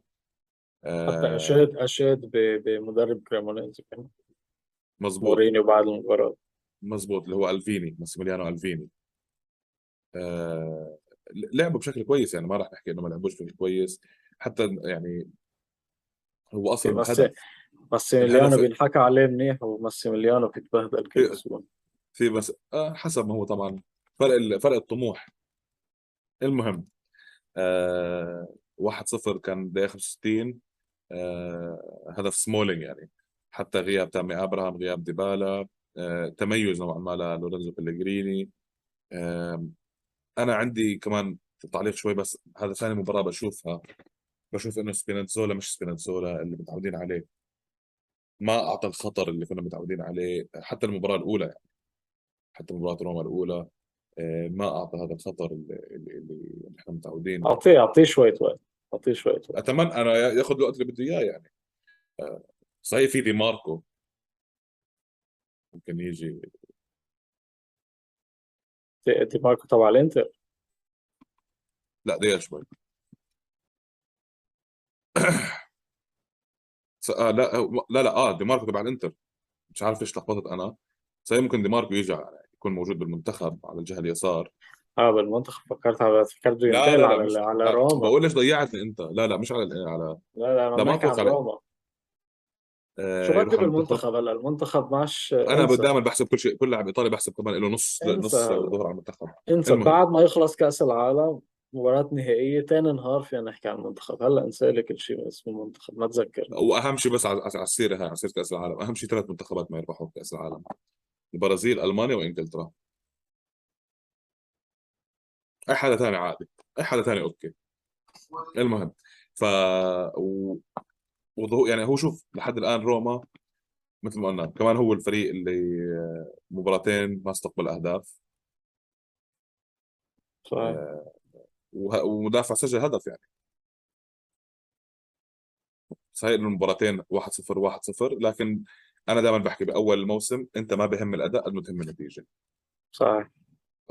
حتى اشاد اشاد بمدرب كريمونيزي
مظبوط.
مورينيو بعد المباراة.
مظبوط اللي هو ألفيني ماسيميليانو ألفيني. آه لعبوا بشكل كويس يعني ما راح نحكي إنه ما لعبوش بشكل كويس حتى يعني هو أصلا
بس ماسيميليانو بينحكى عليه منيح وماسيميليانو بيتبهدل كل أسبوع.
في بس آه حسب ما هو طبعا. فرق فرق الطموح. المهم آه 1-0 كان دقيقة 65 آه هدف سمولينج يعني. حتى غياب تامي أبراهام غياب ديبالا آه تميز نوعا ما لورينزو بلغريني آه أنا عندي كمان تعليق شوي بس هذا ثاني مباراة بشوفها. بشوف إنه سبيناتزولا مش سبيناتزولا اللي متعودين عليه. ما أعطى الخطر اللي كنا متعودين عليه حتى المباراة الأولى يعني. حتى مباراة روما الأولى آه، ما أعطى هذا الخطر اللي, اللي إحنا متعودين.
أعطيه أعطيه شوية وقت أعطيه شوية وقت.
أتمنى أنا ياخذ الوقت اللي بده إياه يعني. آه، صحيح في دي ماركو. ممكن يجي
دي ماركو تبع الانتر
لا دقيقه شوي آه لا لا لا آه دي ماركو تبع الانتر مش عارف إيش لخبطت أنا صحيح ممكن دي ماركو يجي يكون موجود بالمنتخب على الجهه اليسار
آه بالمنتخب فكرت على فكرت لا لا لا على, على روما
بقول ليش ضيعتني انت لا لا مش على على
لا لا أنا بحكي عن روما شو بدي بالمنتخب هلا؟ المنتخب ماش
أنا دائما بحسب كل شيء كل لاعب إيطالي بحسب كمان له نص نص ظهر على المنتخب.
أنسى. بعد ما يخلص كأس العالم مباراة نهائية تاني نهار فينا نحكي عن المنتخب. هلا انسى لي كل شيء اسمه المنتخب ما تذكر.
وأهم شيء بس على السيرة هاي على سيرة كأس العالم. أهم شيء ثلاث منتخبات ما يربحوا كأس العالم. البرازيل ألمانيا وإنجلترا. أي حدا ثاني عادي. أي حدا ثاني أوكي. المهم. ف و... وضو... يعني هو شوف لحد الآن روما مثل ما قلنا كمان هو الفريق اللي مباراتين ما استقبل أهداف. صحيح. آه. ومدافع سجل هدف يعني. صحيح إنه المباراتين 1-0 1-0 لكن أنا دائما بحكي بأول الموسم أنت ما بهم الأداء قد ما تهم النتيجة.
صحيح.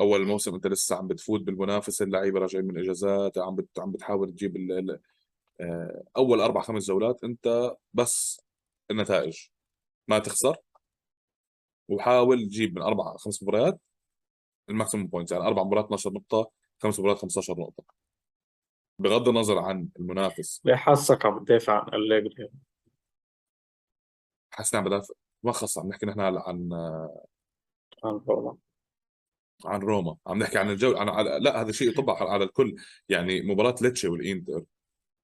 أول الموسم أنت لسه عم بتفوت بالمنافسة اللعيبة راجعين من إجازات عم بت... عم بتحاول تجيب ال... آه، أول أربع خمس جولات أنت بس النتائج ما تخسر وحاول تجيب من أربع خمس مباريات ال maximum points يعني أربع مباريات 12 نقطة خمس مباريات 15 نقطة. بغض النظر عن المنافس.
ليه حاسك عم تدافع عن أليجري.
حاسس عم بدافع. ما خص عم نحكي نحن عن
عن روما.
عن روما. عم نحكي عن الجو عن على... لا هذا شيء يطبق على الكل. يعني مباراة ليتشي والإنتر.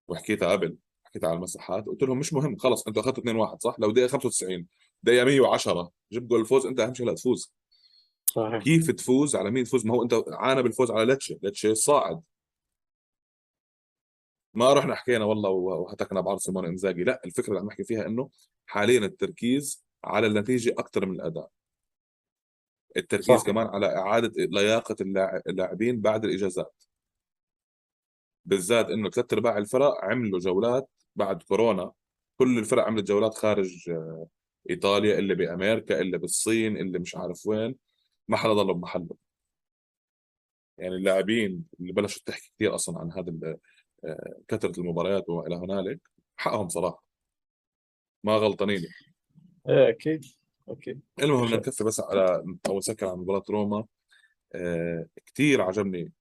وحكيتها قبل حكيتها على المساحات قلت لهم مش مهم خلص أنتوا أخذتوا 2 1 صح؟ لو دقيقة 95 دقيقة 110 جبت جول الفوز انت أهم شيء لا تفوز. صحيح. كيف تفوز؟ على مين تفوز؟ ما هو انت عانى بالفوز على ليتشي ليتشي صاعد. ما رحنا حكينا والله وهتكنا بعرض سيمون إنزاجي لا الفكرة اللي عم نحكي فيها إنه حاليا التركيز على النتيجة أكثر من الأداء. التركيز صح. كمان على إعادة لياقة اللاعبين بعد الإجازات. بالذات إنه ثلاث أرباع الفرق عملوا جولات بعد كورونا. كل الفرق عملت جولات خارج آه، إيطاليا اللي بأمريكا اللي بالصين اللي مش عارف وين. ما حدا ضل بمحله. يعني اللاعبين اللي بلشوا تحكي كثير أصلا عن هذا آه، كثرة المباريات وما إلى هنالك حقهم صراحة. ما غلطانين.
إيه أكيد أكيد.
المهم نكفي بس على أو نسكر على مباراة روما. آه كثير عجبني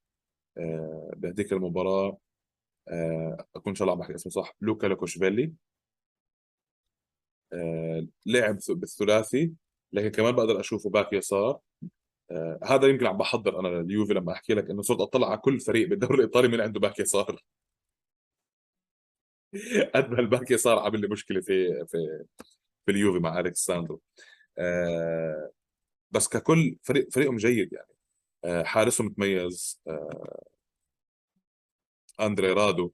آه بهديك المباراة. آه أكون إن شاء الله عم بحكي اسمه صح لوكا لوكوشفيلي. آه لعب بالثلاثي لكن كمان بقدر أشوفه باك يسار. هذا يمكن عم بحضر أنا لليوفي لما أحكي لك إنه صرت أطلع على كل فريق بالدوري الإيطالي مين عنده باك يسار. قد ما الباك يسار عامل لي مشكلة في في في اليوفي مع أليكس ساندرو بس ككل فريق فريقهم جيد يعني. آه حارسهم متميز آه أندري رادو.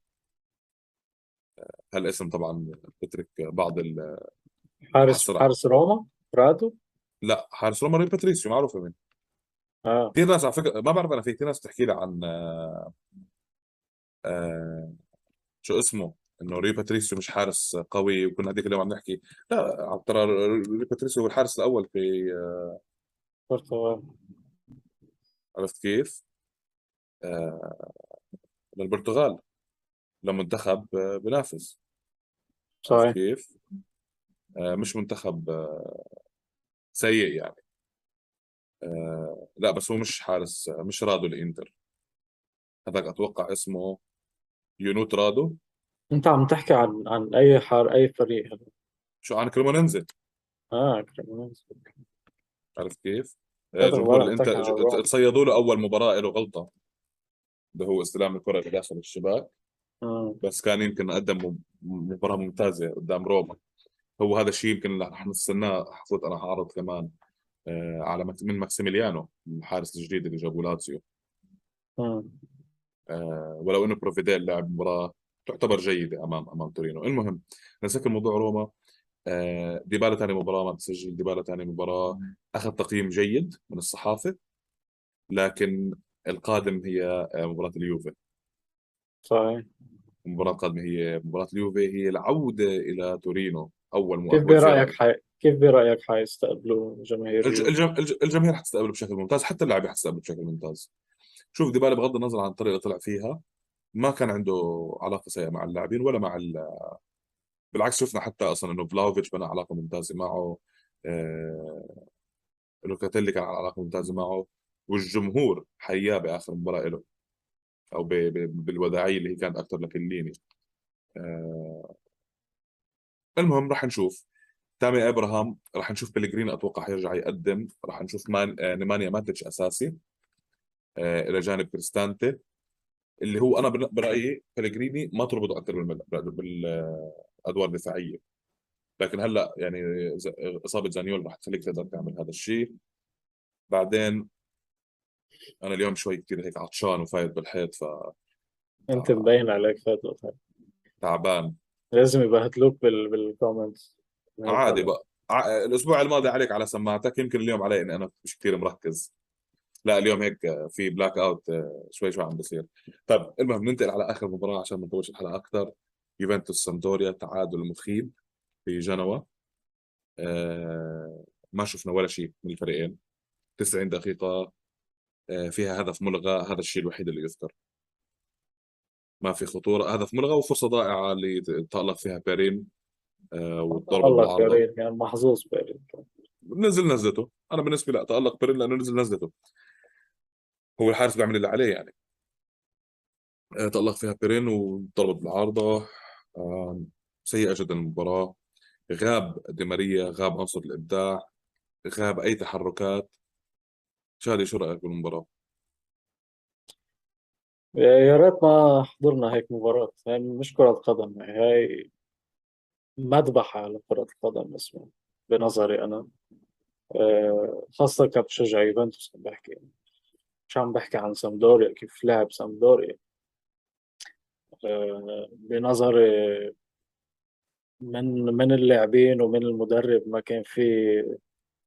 هالاسم طبعا بترك بعض ال...
حارس. حارس روما؟ رادو؟
لا حارس روما ري باتريسيو معروفة مين
آه.
كثير ناس على فكره ما بعرف أنا في كثير ناس بتحكي لي عن آه آه شو اسمه؟ إنه ري باتريسيو مش حارس قوي وكنا هذيك اليوم عم نحكي. لا ترى ري باتريسيو هو الحارس الأول في آه
برتغال
عرفت كيف؟ آه للبرتغال لمنتخب آه بنافس. عرفت
صحيح.
كيف؟ آه مش منتخب آه سيء يعني. آه لا بس هو مش حارس آه مش رادو الانتر هذاك أتوقع اسمه يونوت رادو.
أنت عم تحكي عن عن أي حار أي فريق هذا؟
شو عن كريمونيزي
آه كريمونيزي
عرفت كيف؟ جمهور
الإنتر.
تصيدوا له أول مباراة له غلطة. اللي هو استلام الكرة اللي داخل الشباك.
آه.
بس كان يمكن قدم مباراة ممتازة قدام روما. هو هذا الشيء يمكن اللي رح نستناه. حفوت أنا حاعرض كمان آه على من ماكسيميليانو الحارس الجديد اللي جابوا لاتسيو.
آه.
آه ولو إنه بروفيديل لعب مباراة تعتبر جيدة امام أمام تورينو. المهم نسكر موضوع روما. ديبالا ثاني مباراة ما بسجل ديبالا ثاني مباراة. أخذ تقييم جيد من الصحافة لكن القادم هي آه، مباراة اليوفي.
صحيح.
المباراه القادمه هي مباراة اليوفي هي العودة إلى تورينو أول
كيف
مؤهل
برأيك حي... كيف برأيك حيستقبلوا جماهير
الج...
اليوفي؟
الج... الج... الجماهير حتستقبله بشكل ممتاز حتى اللاعبين حتستقبله بشكل ممتاز. شوف ديبالا بغض النظر عن الطريقة اللي طلع فيها ما كان عنده علاقة سيئة مع اللاعبين ولا مع ال... بالعكس شفنا حتى أصلا إنه فلاوفيتش بنى علاقة ممتازة معه آه... لوكاتيلي كان على علاقة ممتازة معه والجمهور حياه بآخر مباراة له أو ب... ب... بالوداعية اللي هي كانت أكثر لكليني. آه... المهم راح نشوف. تامي إبراهام راح نشوف بلغريني أتوقع حيرجع يقدم راح نشوف مان... آه... نيمانيا ماتش أساسي آه... إلى جانب كريستانتي. اللي هو أنا بر- برأيي بلغريني ما تربطه أكثر بالأدوار الدفاعية. لكن هلأ يعني إصابة زانيول راح تخليك تقدر تعمل هذا الشيء. بعدين أنا اليوم شوي كثير هيك عطشان وفايت بالحيط
أنت مبين عليك فايت
وتعبان
لازم يبهدلوك بال... بال comments
عادي بقى الأسبوع الماضي عليك على سماعتك يمكن اليوم علي إني أنا مش كثير مركز. لا اليوم هيك في blackout شوي شوي عم بصير. طيب المهم ننتقل على آخر مباراة عشان ما نطولش الحلقة أكثر يوفنتوس سامدوريا تعادل مخيب في جنوا. آه ما شفنا ولا شيء من الفريقين. 90 دقيقة آه فيها هدف ملغى. هذا الشيء الوحيد اللي يذكر. ما في خطورة. هدف ملغى وفرصة ضائعة اللي تألق فيها بيرين آه
والله
بالعارضة
بيرين يعني محظوظ بيرين.
نزل نزلته. أنا بالنسبة لي لا تألق بيرين لأنه نزل نزلته. هو الحارس بيعمل اللي عليه يعني. آه تألق فيها بيرين وضربت بالعارضة. آه سيئة جدا المباراة. غاب دي ماريا غاب عنصر الإبداع غاب أي تحركات. شادي شو رأيك بالمباراة؟
يا ريت ما حضرنا هيك مباراة. هاي مش كرة قدم هاي مذبحة لكرة القدم اسمه بنظري أنا. آه، خاصة كبشجع يوفنتوس عم بحكي مش عم بحكي عن سامدوريا كيف لعب سامدوريا. آه، بنظري من من اللاعبين ومن المدرب ما كان في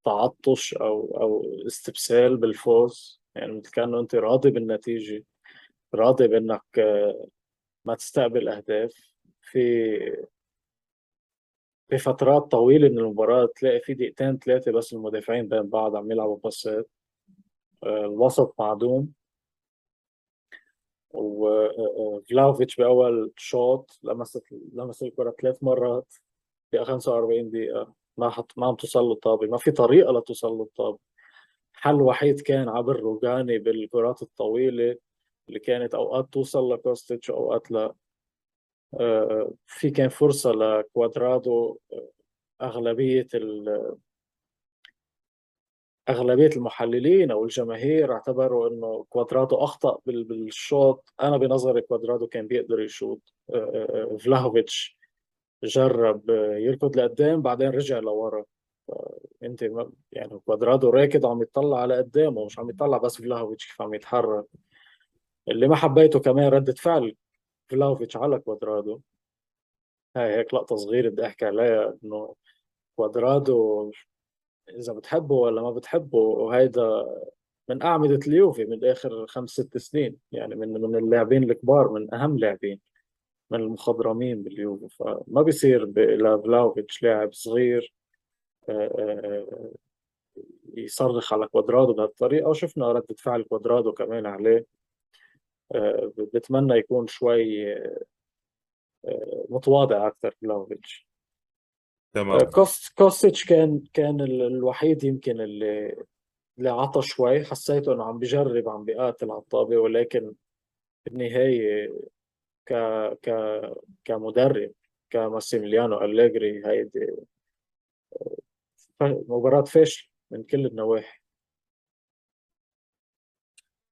تعطش أو أو استبسال بالفوز. يعني مثل كأنه أنت راضي بالنتيجة راضي بأنك آه، ما تستقبل أهداف. في في فترات طويلة من المباراة تلاقي في دقيقتين ثلاثة بس المدافعين بين بعض عم يلعبوا passات آه، الوسط معدوم وفلاهوفيتش بأول شوط لمست لمس الكرة ثلاث مرات في 45 دقيقة. ما حط ما عم توصل له الطابة ما في طريقة لتوصل له الطابة. حل وحيد كان عبر روجاني بالكرات الطويلة اللي كانت أوقات توصل لكوستيتش أوقات لا. آه، في كان فرصة لكوادرادو آه، أغلبية أغلبية المحللين أو الجماهير اعتبروا إنه كوادرادو أخطأ بالشوت. أنا بنظري كوادرادو كان بيقدر يشوط. آه، فلاهوفيتش جرب يركض لقدام بعدين رجع لورا. أنت يعني كوادرادو راكد عم يطلع على قدامه مش عم يطلع بس فلاهوفيتش كيف عم يتحرك. اللي ما حبيته كمان ردة فعل فلاهوفيتش على كوادرادو هاي هيك لقطة صغيرة بدي أحكي عليها إنه كوادرادو إذا بتحبه ولا ما بتحبه وهيدا من أعمدة اليوفي من آخر خمس ست سنين. يعني من من اللاعبين الكبار من أهم لاعبين من المخضرمين باليوفي. فما بيصير لفلاهوفيتش لاعب صغير آه، آه، يصرخ على كوادرادو بهالطريقة. وشفنا ردة فعل كوادرادو كمان عليه. آه، بتمنى يكون شوي متواضع أكثر فلاهوفيتش.
تمام.
كوست كوستيتش كان كان الوحيد يمكن اللي اللي عطى شوي. حسيته إنه عم بجرب عم بيقاتل على الطابة ولكن بالنهاية ك ك كمدرب كماسيميليانو أليجري هيدي آه، مباراة فاشل من كل النواحي.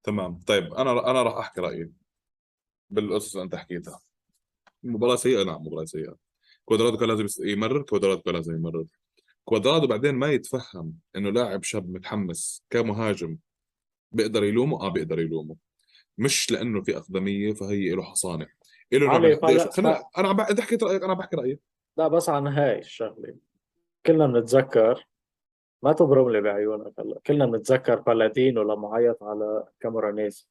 تمام. طيب أنا أنا راح أحكي رأيي. بالقصص اللي أنت حكيتها. مباراة سيئة؟ نعم مباراة سيئة. كوادرادو كان لازم يمرر كوادرادو كان لازم يمرر. كوادرادو بعدين ما يتفهم إنه لاعب شاب متحمس كمهاجم بيقدر يلومه؟ آه بيقدر يلومه. مش لأنه في أقدمية فهي له حصانة. له خلينا أنا عم حكيت رأيك أنا بحكي رأيي.
لا بس عن هاي الشغلة. كلنا بنتذكر ما تبرم لي بعيونك هلا. كلنا بنتذكر بالادينو لما عيط على كاميرانيز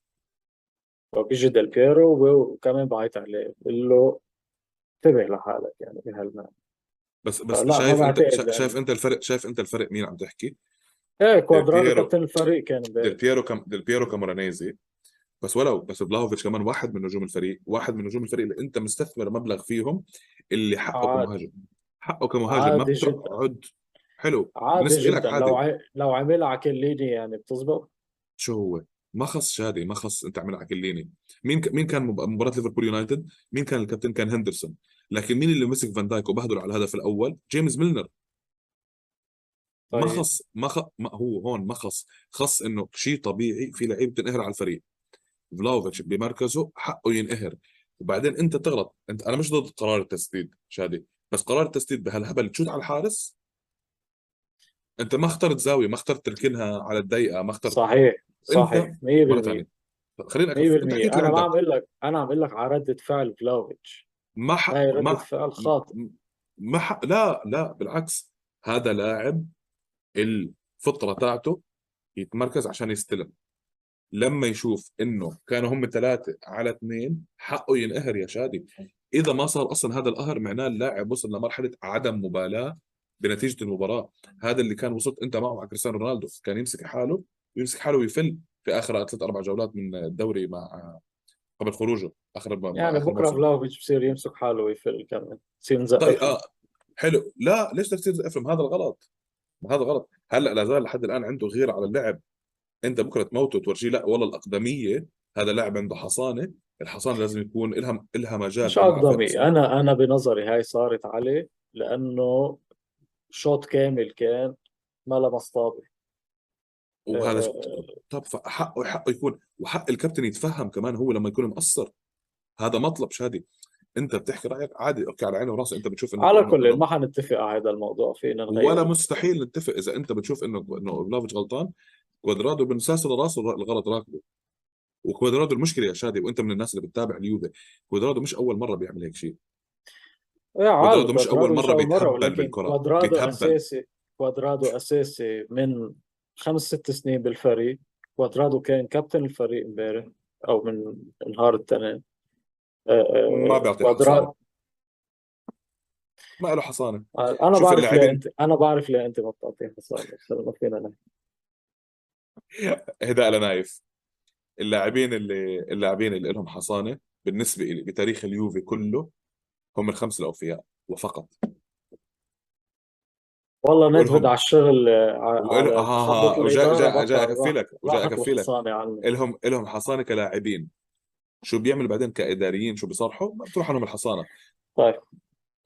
وبيجي ديل بيرو وكمان بعيط عليه. بقول له انتبه لحالك يعني بهالمعنى
بس بس شايف انت يعني. شايف انت الفرق شايف انت الفرق مين عم تحكي؟
إيه كوادرادو كابتن الفريق كان
ديل بيرو كم ديل بيرو كامورانيزي بس ولو بس بلاهوفيتش كمان واحد من نجوم الفريق واحد من نجوم الفريق اللي انت مستثمر مبلغ فيهم اللي حقه كمهاجم. حقه كمهاجم ما بتقعد حلو.
عادي جدا. عادي. لو ع... لو عملها على كيليني يعني بتزبط.
شو هو؟ ما خص شادي ما خص انت عملها على كيليني مين ك... مين كان مباراة ليفربول يونايتد؟ مين كان الكابتن؟ كان هندرسون. لكن مين اللي مسك فان دايك وبهدله على الهدف الأول؟ جيمس ميلنر. طيب. ما خص ما, خ... ما هو هون ما خص خص إنه شيء طبيعي في لعيب تنقهر على الفريق. فلاهوفيتش بمركزه حقه ينقهر. وبعدين أنت تغلط. انت أنا مش ضد قرار التسديد شادي بس قرار التسديد بهالهبل تشوت على الحارس؟ أنت ما اخترت زاوية ما اخترت تركنها على الدقيقة ما اخترت
صحيح صحيح 100%
خلينا
100% أنا ما عم أقول لك أنا عم أقول لك على ردة فعل فلاهوفيتش.
ما حق
هاي
ما
فعل خاطئ.
ما حق لا لا بالعكس. هذا لاعب الفطرة تاعته يتمركز عشان يستلم. لما يشوف إنه كانوا هم ثلاثة على اثنين حقه ينقهر يا شادي. إذا ما صار أصلا هذا القهر معناه اللاعب وصل لمرحلة عدم مبالاة بنتيجة المباراة. هذا اللي كان وصلت أنت معه مع كريستيانو رونالدو. كان يمسك حاله ويمسك حاله ويفل في آخر ثلاث أربع جولات من الدوري مع قبل خروجه آخر
يعني بكرة فلاوفيتش بصير يمسك حاله ويفل كمان يصير نزقف
طيب آه حلو. لا ليش بدك تصير افلم هذا الغلط. هذا غلط. هلأ لا زال لحد الآن عنده غيره على اللعب. أنت بكرة تموته وتورجيه. لا والله الأقدمية هذا لاعب عنده حصانة. الحصانة لازم يكون لها لها مجال
مش أقدمي. أنا أنا بنظري هاي صارت عليه لأنه شوط كامل كان ما لمس طابه
وهذا آه. طب حقه حقه يكون وحق الكابتن يتفهم كمان هو لما يكون مقصر. هذا مطلب شادي. انت بتحكي رأيك عادي أوكي على عيني وراسي انت بتشوف
إنه على كل ما حنتفق على هذا الموضوع فينا
نغير. ولا مستحيل نتفق إذا أنت بتشوف إنه إنه فلاهوفيتش غلطان كوادرادو من ساس راسه الغلط راكبه. وكوادرادو المشكلة يا شادي وأنت من الناس اللي بتتابع اليوفي كوادرادو مش أول مرة بيعمل هيك شيء. كوادرادو مش أول مرة بيتهبل بالكره
كوادرادو. أساسي كوادرادو أساسي من خمس ست سنين بالفريق. كوادرادو كان كابتن الفريق امبارح أو من نهار الاثنين
آه، آه، ما بيعطي كوادرادو ما له حصانة.
آه، أنا بعرف ليه انت أنا بعرف ليه أنت ما بتعطيه حصانة ما فينا نحكي.
اهداء لنايف. اللاعبين اللي اللاعبين اللي لهم حصانة بالنسبة لي بتاريخ اليوفي كله هم الخمس الأوفياء وفقط.
والله
ولهم
على الشغل على
وإله- ها
تخبط
ها جاي
بطل
اكفي لك
راحت
اكفي لك الهم إلهم حصانة كلاعبين شو بيعمل بعدين كإداريين؟ شو بيصرحوا بتروح عنهم الحصانة.
طيب.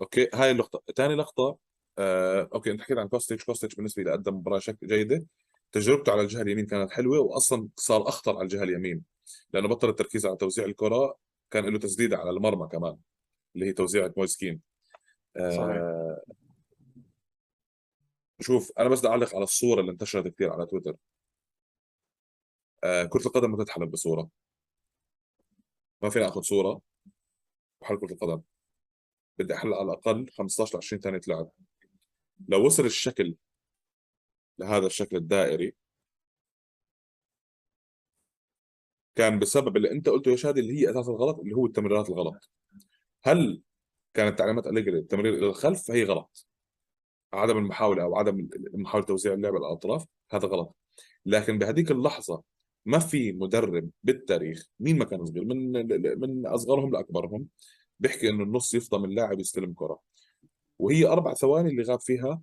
okay هاي اللقطة. ثاني لقطة آه، okay أنت حكيت عن كوستيتش. كوستيتش بالنسبة لي قدم مباراة شك جيدة. تجربته على الجهة اليمين كانت حلوة واصلا صار أخطر على الجهة اليمين لأنه بطل التركيز على توزيع الكرة كان له تسديدة على المرمى كمان اللي هي توزيعة مويسكين. آه شوف أنا بس بدي أعلق على الصورة اللي انتشرت كثير على تويتر. آه كرة القدم ما تتحلب بصورة. ما فينا آخذ صورة وحل كرة القدم. بدي احلق على الأقل 15 ل 20 ثانية لعب. لو وصل الشكل لهذا الشكل الدائري كان بسبب اللي أنت قلته يا شادي اللي هي أساس الغلط اللي هو التمريرات الغلط. هل كانت تعليمات أليجري التمرير إلى الخلف؟ فهي غلط. عدم المحاولة أو عدم محاولة توزيع اللعب على الأطراف هذا غلط. لكن بهذيك اللحظة ما في مدرب بالتاريخ مين ما كان صغير من من أصغرهم لأكبرهم بيحكي إنه النص يفضى من لاعب يستلم كرة. وهي أربع ثواني اللي غاب فيها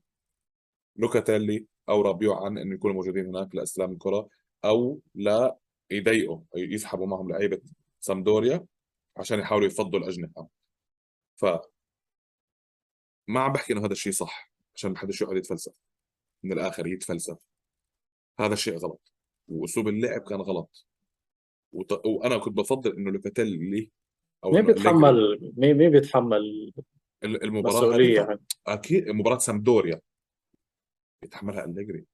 لوكاتيلي أو رابيو عن إنه يكونوا موجودين هناك لاستلام الكرة أو لا يضايقوا يسحبوا معهم لعيبة سامدوريا عشان يحاولوا يفضوا الأجنحة. ف ما عم بحكي إنه هذا الشيء صح. عشان ما حدش يقعد يتفلسف. من الآخر يتفلسف. هذا الشيء غلط. وأسلوب اللعب كان غلط. وط... وأنا كنت بفضل إنه لوكاتيلي أو
مين بيتحمل مين مين بيتحمل
المباراة
مسؤولية؟ يعني
أكيد مباراة سامدوريا. يتحملها أليجري.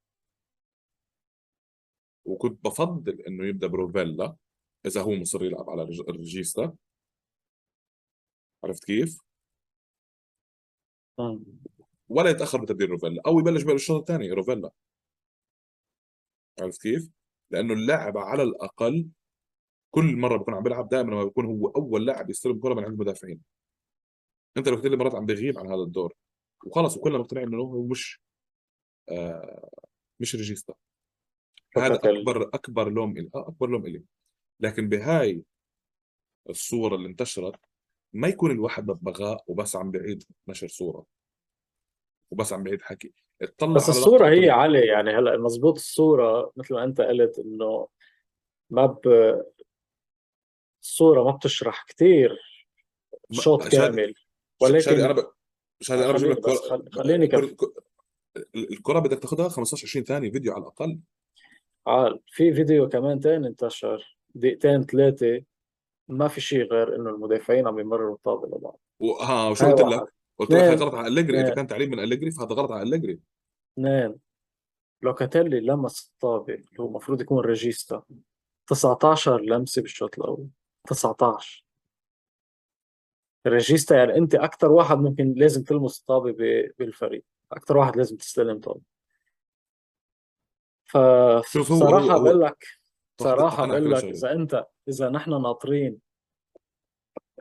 وكنت بفضل إنه يبدأ بروفيلا إذا هو مصر يلعب على الريجيستا عرفت كيف؟ ولا يتأخر بتبديل روفيلا أو يبلش بالشوط الثاني روفيلا. عرفت كيف؟ لأنه اللاعب على الأقل كل مرة بكون عم بيلعب دائما لما بيكون هو أول لاعب يستلم كرة من عند المدافعين. أنت لو كثير مرات عم بيغيب عن هذا الدور. وخلص وكلنا مقتنعين إنه هو مش آه مش ريجيستا. هذا أكبر أكبر لوم إلي آه، أكبر لوم إلي. لكن بهاي الصورة اللي انتشرت ما يكون الواحد ببغاء وبس عم بعيد نشر صورة. وبس عم بعيد حكي اطلع
بس
لقطه
هي علي يعني. هلأ مزبوط الصورة مثل ما أنت قلت إنه ما ب... الصورة ما بتشرح كتير
ما-
شوط كامل.
ش- شادي أنا
ولكن
ب... شادي أنا بجيب لك.
خليني
كرة- الكرة بدك تاخذها 15 20 ثانية فيديو على الأقل.
عال في فيديو كمان تاني انتشر دقيقتين ثلاثة ما في شيء غير إنه المدافعين عم يمرروا الطابة لبعض.
وها وشو قلت لك؟ قلت لك هاي
اثنين
غلط على أليجري إذا
اثنين
كان تعليم من أليجري فهذا غلط على أليجري
اثنين لوكاتيلي لمس الطابة اللي هو المفروض يكون regista. 19 لمسة بالشوط الأول. 19 ريجيستا يعني أنت أكثر واحد ممكن لازم تلمس الطابة ب- بالفريق. أكثر واحد لازم تستلم طابة
شوف هو هو
فبصراحة
هو
بقول لك
طب
بصراحة بقول
لك
إذا أنت إذا نحن ناطرين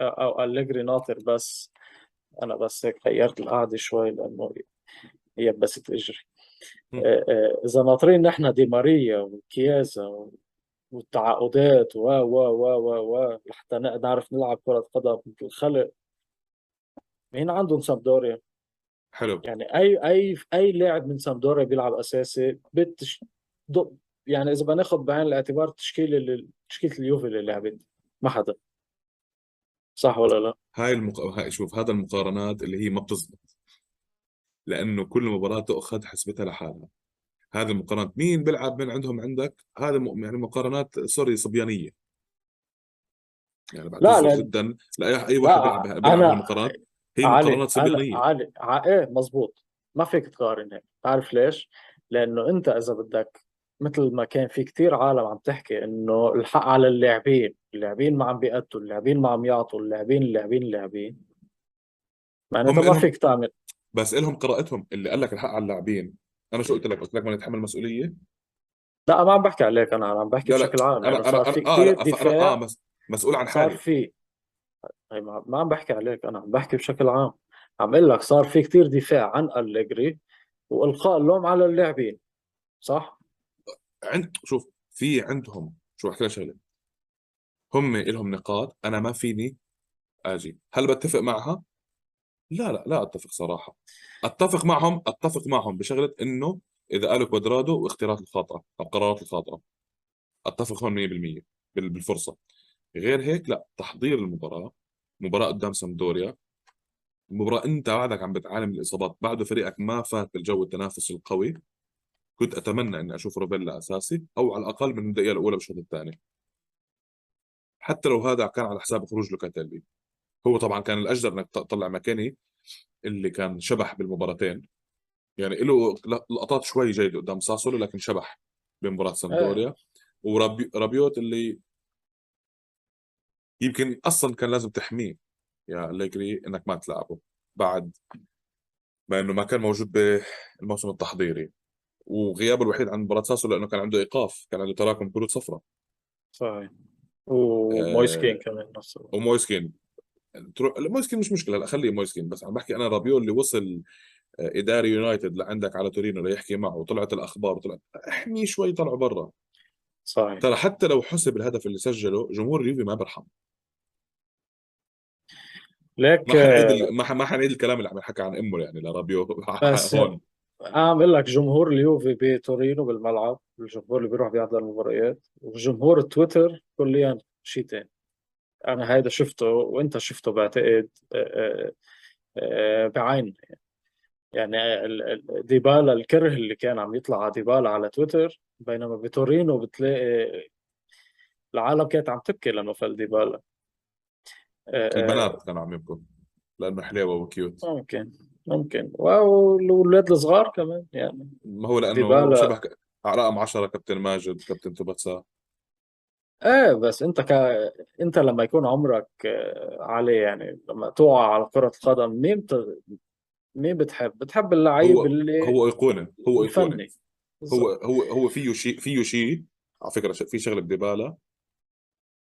أو أليجري ناطر بس أنا بس هيك غيرت القعدة شوي لأنه هي بست إجري.
هم.
آه، آه، إذا ناطرين نحن دي ماريا وكيازا والتعاقدات و و و و و لحتى نعرف نلعب كرة قدم مثل الخلق. مين عندهم سامدوريا؟
حلو.
يعني أي أي أي لاعب من سامدوريا بيلعب أساسي بتش يعني إذا بناخذ بعين الاعتبار تشكيلة اللي- تشكيلة اليوفي اللي لعبت ما حدا. صح ولا لا؟
هاي المق... هاي شوف هذا المقارنات اللي هي ما بتزبط. لأنه كل مباراة تؤخذ حسبتها لحالها. هذه المقارنات مين بيلعب من عندهم عندك؟ هذا م... يعني مقارنات سوري صبيانية. يعني
لا لأن
جدا لأي أي واحد بيلعب
لا
بيلعب
أنا
هالمقارنات. هي
علي
مقارنات
أنا
صبيانية.
علي ع- إيه مزبوط. ما فيك تقارن هيك تعرف ليش؟ لأنه أنت إذا بدك مثل ما كان في كتير عالم عم تحكي إنه الحق على اللاعبين. اللاعبين ما عم بيأدوا اللاعبين ما عم يعطوا اللاعبين اللاعبين اللاعبين. معناتها ما
إلهم
فيك تعمل.
بس إلهم قراءتهم اللي قال لك الحق على اللاعبين. أنا شو قلت لك؟ قلت لك ما يتحمل مسؤولية
لا ما عم بحكي عليك أنا عم بحكي
لا لا
بشكل عام. لأنه
أنا
صار
أنا
في
آه لا فأنا آه
دفاع
مس... مسؤول عن
صار
حالي.
في هي ما ما عم بحكي عليك أنا عم بحكي بشكل عام. عم بقول لك صار في كتير دفاع عن أليجري وإلقاء اللوم على اللاعبين صح؟
عند شوف في عندهم شو أحكي لك شغلة؟ هم إلهم نقاط أنا ما فيني أجي. هل بتفق معها؟ لا لا لا أتفق صراحة. أتفق معهم أتفق معهم بشغلة إنه إذا قالوا كوادرادو واختيارات الخاطئة القرارات الخاطئة. أتفق هون 100% بالفرصة. غير هيك لا تحضير المباراة مباراة قدام سامدوريا مباراة أنت بعدك عم بتعاني من الإصابات بعده فريقك ما فات بالجو التنافسي القوي. كنت أتمنى إني أشوف روبيلا أساسي أو على الأقل من الدقيقه الأولى بالشوط الثاني. حتى لو هذا كان على حساب خروج لوكاتيلي هو طبعا كان الأجدر إنك تطلع مكاني اللي كان شبح بالمباراتين. يعني له لقطات شوي جيدة قدام ساسولو لكن شبح بمباراة سامدوريا. ورابيوت اللي يمكن أصلا كان لازم تحميه يا أليجري إنك ما تلعبه بعد ما إنه ما كان موجود بالموسم التحضيري. وغيابه الوحيد عن مباراة ساسولو لأنه كان عنده إيقاف كان عنده تراكم كروت صفراء.
صحيح. ومويس كين آه كمان نفسه
ومويس كين مويس كين مش مشكلة لا خليه مويس كين بس. عم بحكي أنا رابيو اللي وصل آه، إداري يونايتد لعندك على تورينو ليحكي معه وطلعت الأخبار وطلعت إحمي شوي طلعوا برا.
صحيح.
ترى حتى لو حسب الهدف اللي سجله جمهور اليوفي ما برحم.
ليك
ما حنعيد ما ما حنعيد الكلام اللي عم يحكى عن أمه يعني لرابيو
بس
هون.
عم بقول لك جمهور اليوفي بتورينو بالملعب. الجمهور اللي بيروح بيحضر المباريات. وجمهور تويتر كليا شيء ثاني أنا هيدا شفته وأنت شفته بعتقد بعين يعني ديبالا الكره اللي كان عم يطلع على ديبالا على تويتر بينما بتورينو بتلاقي العالم كانت عم تبكي لأنه فل ديبالا.
البنات كانوا عم يبكوا لأنه حليوه وكيوت.
ممكن. ممكن. والولاد الصغار كمان يعني.
ما هو لأنه ديبالا. شبه رقم 10 كابتن ماجد كابتن توباتسا.
إيه بس أنت ك... أنت لما يكون عمرك آه، عليه يعني لما تقع على كرة القدم مين بت... مين بتحب؟ بتحب اللعيب
هو
اللي
هو إيقونة هو
الفني
هو هو هو فيه شيء فيه شيء. على فكرة في شغلة بديبالا.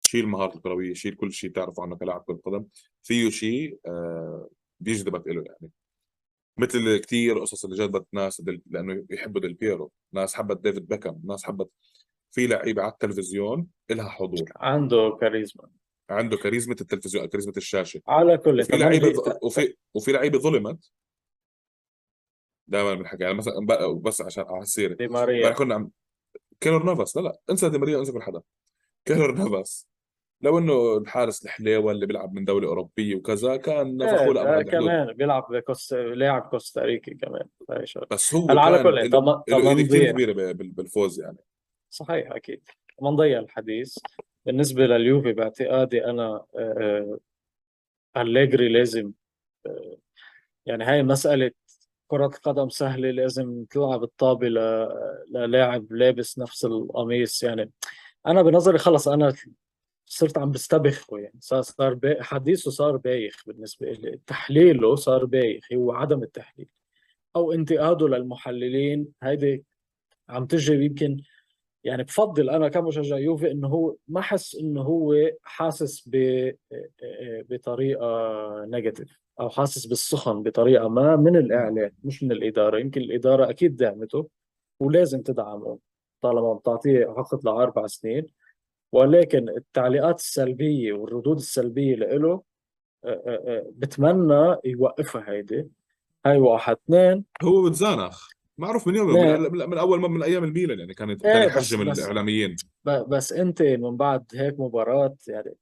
شيل المهارات الكروية شيل كل شيء تعرفه عنه كلاعب كرة قدم فيه شيء آه بيجذبك له يعني. مثل كثير قصص اللي جذبت ناس دل... لأنه يحبوا ديل بيرو. ناس حبت ديفيد بيكم ناس حبت في لعيبة على التلفزيون إلها حضور.
عنده كاريزما.
عنده كاريزما التلفزيون كاريزما الشاشة.
على كل
وفي لعيبة وفي وفي لعيبة ظلمت. دائما بنحكي. يعني مثلا بس عشان على السيره
دي ماريا.
كنا عم كيلور نافاس. لا لا. انسى دي ماريا انسى كل حدا. كيلور نافاس. لو إنه الحارس الحليوه اللي بيلعب من دوله اوروبيه وكذا كان نفخوا له
آه كمان بيلعب بكوست لاعب كوستاريكي كمان
بس هو
على كل
له ايد كثير كبيرة بالفوز يعني.
صحيح أكيد. ما نضيع الحديث. بالنسبة لليوفي باعتقادي أنا آه، أليجري لازم آه، يعني هاي مسألة كرة القدم سهلة لازم تلعب الطابة للاعب لابس نفس القميص يعني. أنا بنظري خلص أنا صرت عم بستبخه يعني. صار صار حديثه صار بايخ بالنسبة لي تحليله صار بايخ هو عدم التحليل. أو انتقاده للمحللين هيدي عم تجي يمكن يعني بفضل أنا كمشجع يوفي إنه هو ما حس إنه هو حاسس ب بطريقة نيجاتيف أو حاسس بالسخن بطريقة ما من الاعلام مش من الإدارة. يمكن الإدارة أكيد دعمته ولازم تدعمه طالما بتعطيه عقد لأربع سنين. ولكن التعليقات السلبية والردود السلبية له بتمنى يوقفها هيدي. هاي واحد. اثنين.
هو بتزانخ. معروف من يوم من, من اول ما من أيام الميلان يعني كانت كان
إيه
يحجم الإعلاميين.
بس انت من بعد هيك مباراة يعني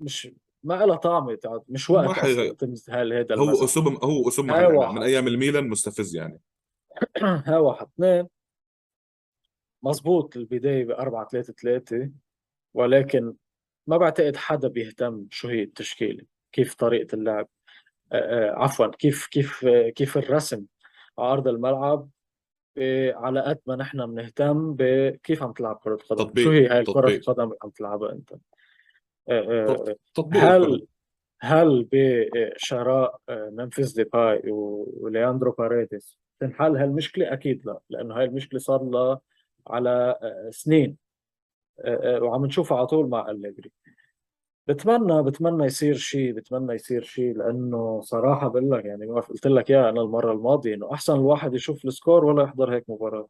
مش ما لها طعم مش وقت أصلا تمثل هذا
هو اسلوب هو اسلوب من, من أيام الميلان مستفز يعني.
ها واحد. اثنين. مزبوط البداية ب 4 3 3 ولكن ما بعتقد حدا بيهتم شو هي التشكيلة كيف طريقة اللعب. عفوا كيف كيف كيف الرسم على ارض الملعب على قد ما نحن بنهتم بكيف عم تلعب كرة قدم. تطبيق. شو هي هاي كرة القدم اللي عم تلعبها أنت؟ تطبيق هل هل بشراء ممفيس ديباي ولياندرو باريديس تنحل هالمشكلة؟ أكيد لا لأنه هاي المشكلة صار لها على سنين. وعم نشوفها على طول مع أليجري بتمنى بتمنى يصير شيء بتمنى يصير شيء لأنه صراحة بقول لك يعني ما قلت لك يا أنا المرة الماضية إنه أحسن الواحد يشوف السكور ولا يحضر هيك مباراة.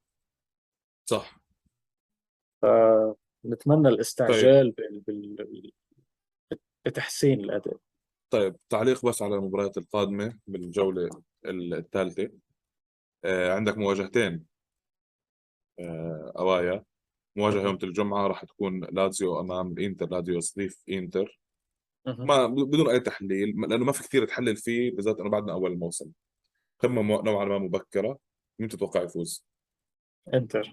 صح.
نتمنى الاستعجال بال... بال... بتحسين الأداء.
طيب تعليق بس على المباريات القادمة بالجولة الثالثة. آه عندك مواجهتين آه أوايا. مواجهة يوم الجمعة راح تكون لازيو أمام الإنتر لازيو يستضيف إنتر. ما بدون أي تحليل لأنه ما في كثير تحلل فيه بالذات إنه بعدنا أول الموسم. قمة نوعا ما مبكرة. مين تتوقع يفوز؟
إنتر.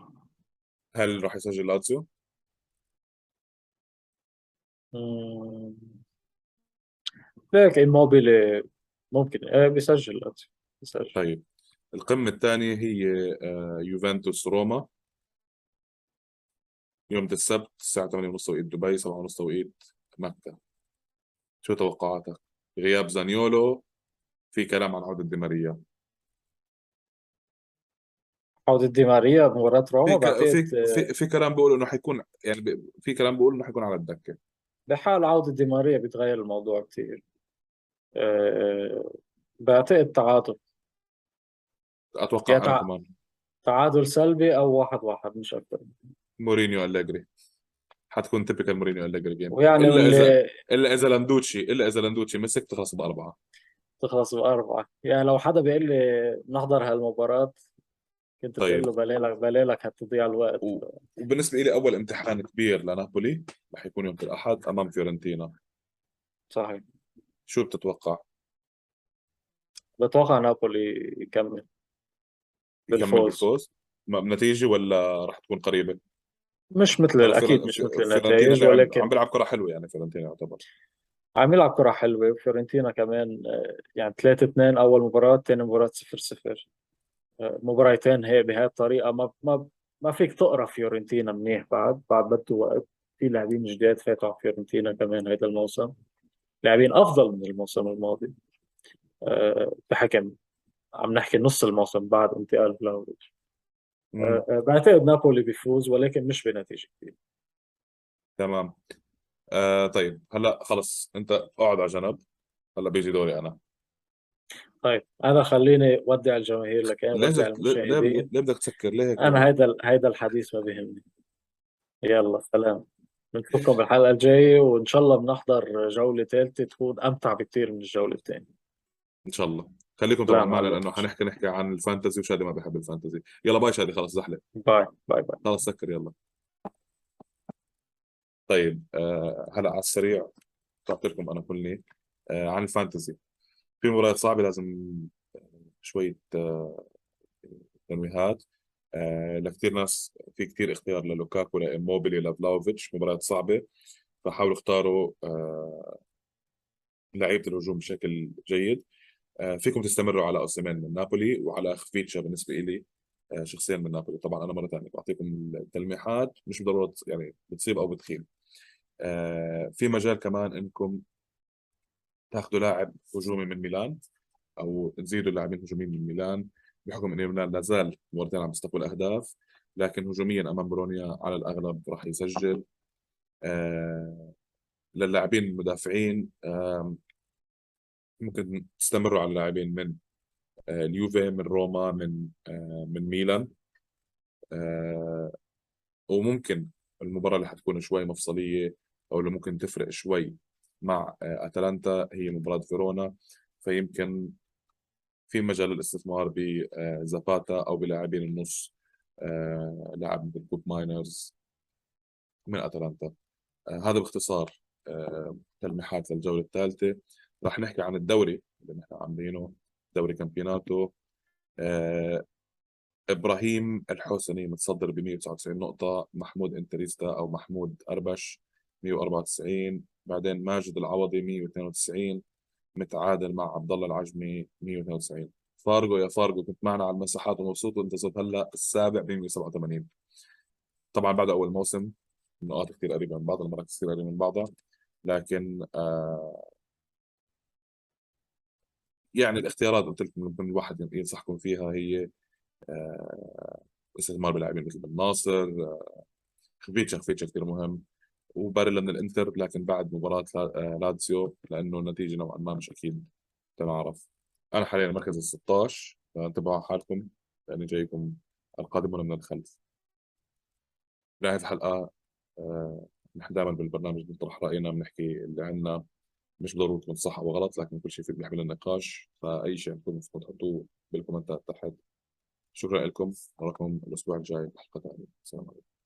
هل راح يسجل لازيو؟
هيك إيموبيلي ممكن إيه بيسجل لاتسيو بيسجل.
طيب. القمة الثانية هي آه، يوفنتوس روما. يوم السبت الساعة 8:30 توقيت دبي 7:30 توقيت مكة. شو توقعاتك؟ غياب زانيولو؟ في كلام عن عودة دي ماريا.
عودة دي ماريا بمباراة روما
في في في, في كلام بيقول إنه حيكون يعني في كلام بيقول إنه حيكون على الدكة.
بحال عودة دي ماريا بيتغير الموضوع كثير أه بعتقد تعادل
أتوقع
أنا
تع... كمان.
تعادل سلبي أو واحد واحد مش أكثر
مورينيو أليجري. حتكون typical مورينيو أليجري game
ويعني
إلا
اللي...
اذا إلا إذا لندوتشي إلا إذا لندوتشي مسك تخلص بأربعة.
تخلص بأربعة. يعني لو حدا بيقول لي نحضر هالمباراة كنت
طيب.
بقول له بليلك بليلك هتضيع الوقت.
و... وبالنسبة لي أول امتحان كبير لنابولي رح يكون يوم الأحد أمام فيورنتينا.
صحيح.
شو بتتوقع؟
بتوقع نابولي يكمل.
بالفوز. يكمل بالفوز بنتيجة ولا رح تكون قريبة؟
مش مثل أكيد مش مثل النتائج ولكن
عم بيلعب كرة حلوة يعني فيورنتينا يعتبر.
عم يلعب كرة حلوة وفيورنتينا كمان آه، يعني 3 2 أول مباراة ثاني مباراة 0 0 آه، مباراتين هيك بهي الطريقة. ما ما ما فيك تقرأ فيورنتينا منيح بعد بعد بده وقت. في لاعبين جداد فاتوا على فيورنتينا كمان هيدا الموسم. لاعبين أفضل من الموسم الماضي. أه بحكم عم نحكي نص الموسم بعد انتقال فلاوفيتش أه، بعتقد نابولي بيفوز ولكن مش بنتيجة كبيرة.
تمام. آه طيب هلا خلص انت اقعد على جنب. هلا بيجي دوري أنا.
طيب أنا خليني ودع الجماهير لكن ودع
المشاهدين ليه بدك تسكر؟ ليه
أنا هيدا هيدا الحديث ما بيهمني. يلا سلام. بنشوفكم بالحلقة الجاية وإن شاء الله بنحضر جولة ثالثة تكون أمتع بكثير من الجولة الثانية.
إن شاء الله. خليكم طبعا معنا لأنه حنحكي نحكي عن ال fantasy وشادي ما بيحب ال fantasy. يلا bye شادي خلص زحله
bye bye bye.
خلص سكر يلا. طيب آه هلا على السريع طلعت لكم أنا كلني آه عن ال fantasy. في مباريات صعبة لازم شوية آه تنويهات. آه لكثير ناس في كثير اختيار للوكاكو لإيموبيلي لفلاوفيتش. مباريات صعبة فحاولوا اختاروا آه لعيبة الهجوم بشكل جيد. فيكم تستمروا على اوسيمين من نابولي وعلى خفيتشا بالنسبة لي آه شخصيا من نابولي. طبعا أنا مرة ثانية بعطيكم التلميحات مش بالضروره يعني بتصيب أو بتخيب. آه في مجال كمان إنكم تاخذوا لاعب هجومي من ميلان أو تزيدوا لاعبين هجوميين من ميلان بحكم ان ميلان لا زال مرتين عم يستقبل اهداف لكن هجوميا أمام برونيا على الأغلب راح يسجل. آه للاعبين المدافعين آه ممكن تستمروا على اللاعبين من آه اليوفي من روما من آه من ميلان. آه وممكن المباراة اللي حتكون شوي مفصلية أو اللي ممكن تفرق شوي مع أتلانتا هي مباراة فيرونا. فيمكن في مجال الاستثمار بزاباتا أو بلاعبين النص لاعب مثل كوب ماينرز من أتلانتا. آه، هذا باختصار تلميحات للجولة الثالثة. راح نحكي عن الدوري اللي نحن عاملينه دوري كامبيوناتو. إبراهيم الحوسني متصدر ب 199 نقطة محمود إنتريستا أو محمود أربش 194 بعدين ماجد العوضي 192 متعادل مع عبد الله العجمي 192 فارجو يا فارجو كنت معنا على المساحات ومبسوط وأنت صرت هلأ السابع ب 187 طبعا بعد أول موسم النقاط كثير قريبة من بعضها المراكز كثير قريبة من بعضها لكن آه يعني الاختيارات قلت لكم ممكن الواحد ينصحكم فيها هي آه استثمار بلاعبين مثل بن ناصر آه خفيتشا خفيتشا كثير مهم وباريلا من الانتر لكن بعد مباراة آه، لاتسيو لأنه النتيجة نوعا ما مش أكيد تنعرف أنا حاليا المركز ال 16 فانتبهوا حالكم لأني جايكم القادمون من الخلف. نهاية الحلقة نحن دائما بالبرنامج بنطرح رأينا بنحكي اللي عندنا. مش ضروري تكون صح أو غلط لكن كل شيء في بيحمل النقاش فأي شيء عندكم ممكن تحطوه بالكومنتات تحت. شكرا لكم نراكم الأسبوع الجاي بحلقة ثانية السلام عليكم.